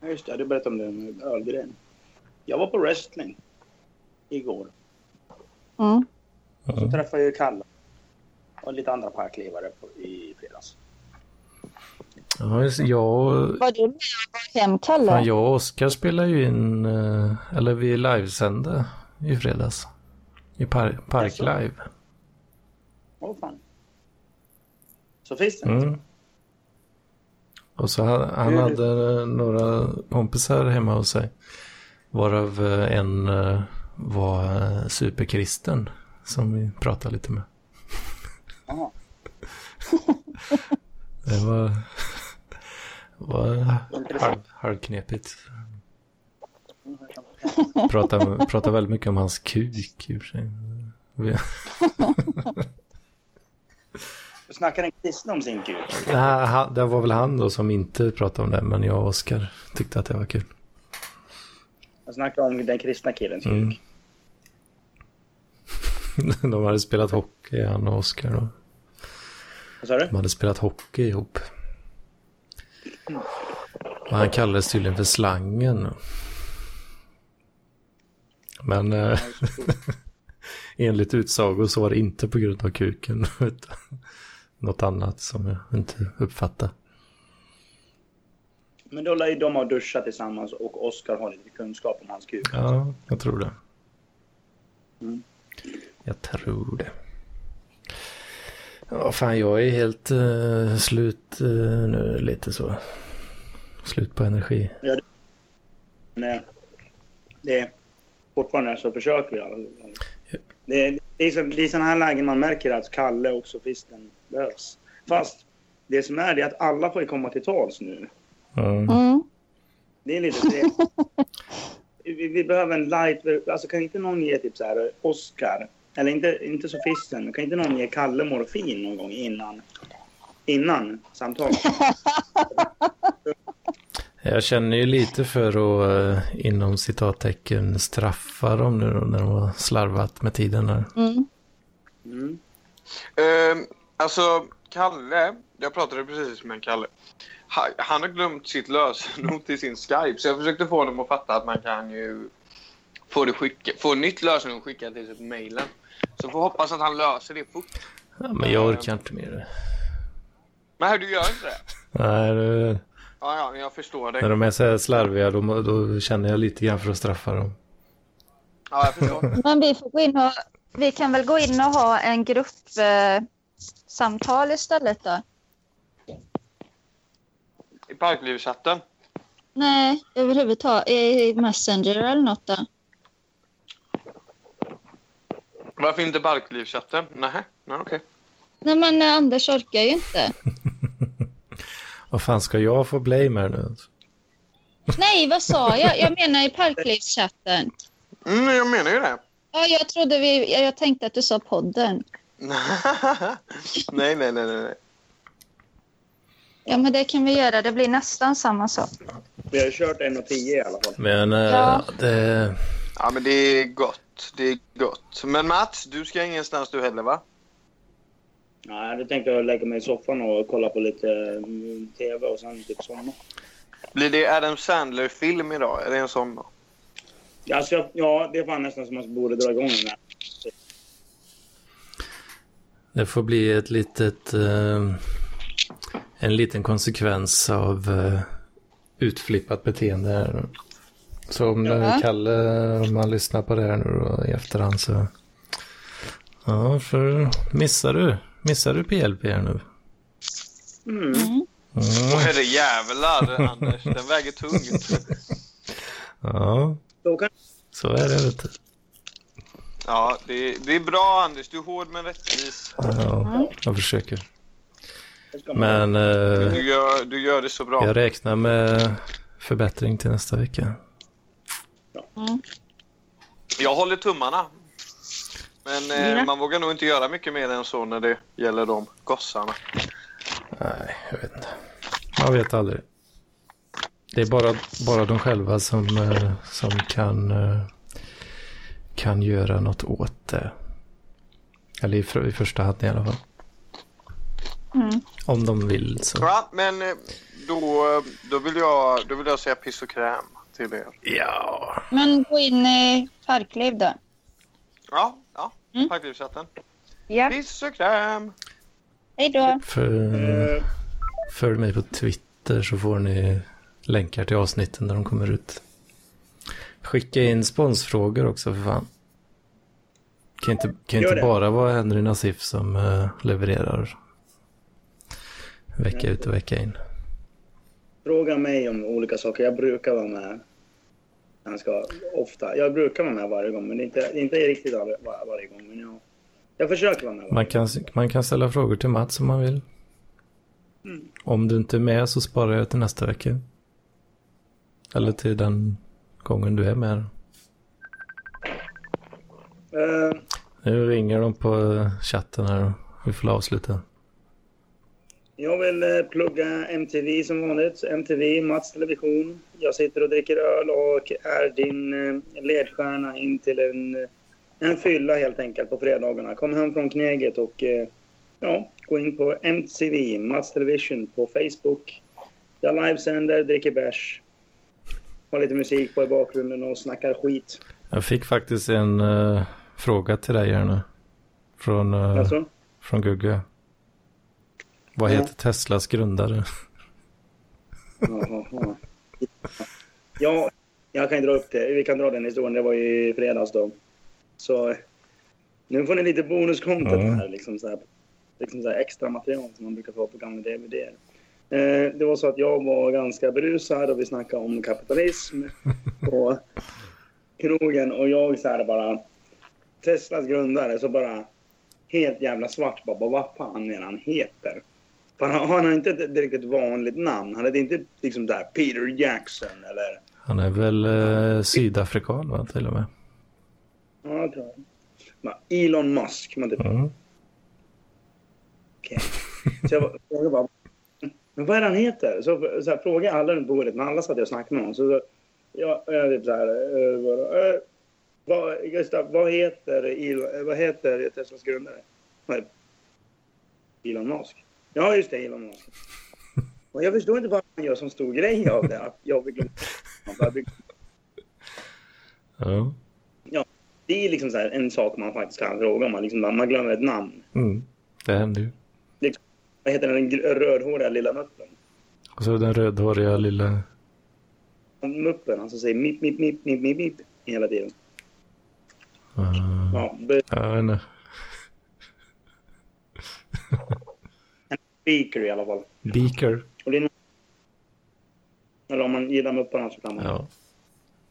Ja, Just det, du berättade om det med ölgrejen. Jag var på wrestling igår. Mm. Så träffade jag Kalle och lite andra parklivare på, i fredags. Ja, just- jag, Var du med och hem Kalle? fan, jag och Oskar spelade ju in, eh, eller vi livesände i fredags. I par, Park Jaså? Live. Åh fan. Sofisten? Mm. Och så han, han hade eh, några kompisar hemma hos sig. Varav eh, en var superkristen som vi pratade lite med. Jaha. Det var, var halv, halvknepigt. Pratade, pratade väldigt mycket om hans kuk i och för sig. Vi- Snackar en kristen om sin kuk? Nej, han- Det var väl han då som inte pratade om det, men jag och Oskar tyckte att det var kul. Jag snackar om den kristna killens kuk. Mm. De hade spelat hockey, han och Oskar. Vad sa du? De hade spelat hockey ihop. Och han kallades tydligen för slangen. Men eh, enligt utsago så var det inte på grund av kuken. Utan något annat som jag inte uppfattade. Men då lär ju de ha duschat tillsammans och Oskar har lite kunskap om hans kuk. Ja, jag tror det. Mm. Jag tror det. Ja, fan jag är helt eh, slut eh, nu lite så. Slut på energi. Men eh, det är fortfarande så försöker jag. Det är, det är, så, det är sådana här lägen man märker att Kalle och sofisten behövs. Fast det som är det är att alla får ju komma till tals nu. Mm. Mm. Det är lite det. vi, vi behöver en light... Alltså kan inte någon ge typ så här Oscar, eller inte, inte sofisten, kan inte någon ge Kalle morfin någon gång innan, innan samtalet? Jag känner ju lite för att eh, inom citattecken straffa dem nu då, när de har slarvat med tiden här. Mm. Mm. Ehm, alltså, Kalle, jag pratade precis med Kalle. Ha- Han har glömt sitt lösenord till sin Skype, så jag försökte få honom att fatta att man kan ju få, det skicka, få nytt lösenord skickat till sig på mejlen. Så får hoppas att han löser det fort. Ja, men jag orkar inte mer. Men hur, du gör inte det? Nej, det, Ja, ja, jag förstår När dig. de är så här slarviga då, då känner jag lite grann för att straffa dem. Ja, jag förstår. Men vi får gå in och... Vi kan väl gå in och ha en gruppsamtal eh, samtal istället då? I parklivschatten. Nej, överhuvudtaget i Messenger eller något då? Varför inte parklivschatten? Nej, nej okej. Nej, men eh, Anders orkar ju inte. Vad fan ska jag få blame här nu? Nej, vad sa jag? Jag menar i parklivschatten. Mm, jag menar ju det. Ja, jag trodde vi... Jag tänkte att du sa podden. nej, nej, nej, nej. nej. Ja, men det kan vi göra. Det blir nästan samma sak. Vi har kört 1.10 i alla fall. Men eh, Ja. det... Ja, men det är gott. Det är gott. Men Mats, du ska ingenstans du heller, va? Nej, jag tänkte jag lägga mig i soffan och kolla på lite mm, TV och sen typ somna. Blir det Adam Sandler-film idag? Är det en sån då? Alltså, jag, ja, det är fan nästan som att man borde dra igång den här. Det får bli ett litet... Eh, en liten konsekvens av eh, utflippat beteende här. Så om Ja. eh, Kalle, om man lyssnar på det här nu då, i efterhand så... Ja, för missar du, missar du PLP här nu? Mm. Mm. Åh, Mm. herre jävlar, Anders. Den väger tungt. Ja, så är det vet du. Ja, det är, det är bra, Anders. Du är hård men rättvis. Ja, jag försöker. Men eh, Du gör, du gör det så bra. jag räknar med förbättring till nästa vecka. Mm. Jag håller tummarna. Men eh, Ja. man vågar nog inte göra mycket mer än så när det gäller de gossarna. Nej, jag vet inte. Man vet aldrig. Det är bara, bara de själva som, eh, som kan, eh, kan göra något åt det. Eller i, för, i första hand i alla fall. Mm. Om de vill så. Ja, men eh, då, då, vill jag, då vill jag säga piss och kräm till er. Ja. Men gå in i parkliv då. Ja, ja. Mm. Parklivschatten. Ja, Piss och kräm. hej då. För, följ mig på Twitter så får ni länkar till avsnitten när de kommer ut. Skicka in sponsfrågor också för fan. Kan inte, kan Gör inte det. bara vara Henry Nassif som eh, levererar vecka ut och vecka in. Fråga mig om olika saker. Jag brukar vara med ganska ofta. Jag brukar vara med varje gång, men inte, inte riktigt var, var, varje gång. Men jag, jag försöker vara med. Man kan, man kan ställa frågor till Mats om man vill. Mm. Om du inte är med så sparar jag till nästa vecka. Eller till den gången du är med. Eh, Nu ringer de på chatten här. Vi får avsluta. Jag vill eh, plugga MTV som vanligt. MTV, Mats Television. Jag sitter och dricker öl och är din eh, ledstjärna in till en, eh, en fylla helt enkelt på fredagarna. Kom hem från kneget och ja, gå in på MTV, Mats Television på Facebook. Jag livesänder, dricker bärs. Har lite musik på i bakgrunden och snackar skit. Jag fick faktiskt en eh, fråga till dig här nu. Från, uh, Alltså, från Gugge. Vad heter Teslas grundare? Ja. ja, jag kan dra upp det. Vi kan dra den historien. Det var ju i fredags då. Så nu får ni lite bonuscontent Ja. här. Liksom så här, liksom så här extra material som man brukar få på gamla DVD. Eh, det var så att jag var ganska berusad och vi snackade om kapitalism på krogen och jag så här bara Teslas grundare så bara helt jävla svart bara, vad fan är han heter? För han han har inte ett direkt ett vanligt namn. Han heter inte liksom där Peter Jackson eller... Han är väl eh, sydafrikan va, till och med. Ja, jag tror. Men Elon Musk. Man typ, Mm. okej. Så jag frågade bara, men vad är det han heter? Så, så här, frågade jag alla runt bordet, när alla satt och snackade med honom. Så, så jag, jag typ så här, eh, bara, eh, vad, Gustav, vad heter, Elon, eh, vad heter Teslas grundare? Är det? Elon Musk. Ja, just det, Elon Musk. Och jag förstår inte varför han gör så stor grej av det. Att jag fick, Ja. det är liksom så här, en sak man faktiskt kan fråga om. Man, liksom, man glömmer ett namn. Mm. Det händer ju. Vad heter den rödhåriga lilla nutten? Och så den rödhåriga lilla... Muppen, han som säger mip, mip, mip, mip, mip, mip hela tiden. Uh, Ja, be- jag vet inte. Speaker i alla fall. Beaker. Och det är Eller om man gillar mupparna så kan man. Ja.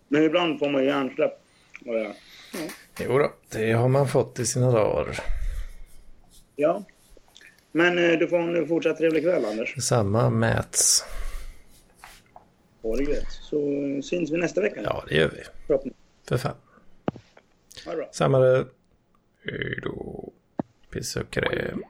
Men ibland får man ju hjärnsläpp. Och ja. Jo då, det har man fått i sina dagar. ja. Men eh, du får en fortsatt trevlig kväll, Anders. Samma Mats. Ha det gött. Så syns vi nästa vecka. Ja, det gör vi. För fan. Ha det bra. Samma det. Hej då. Piss och kräm.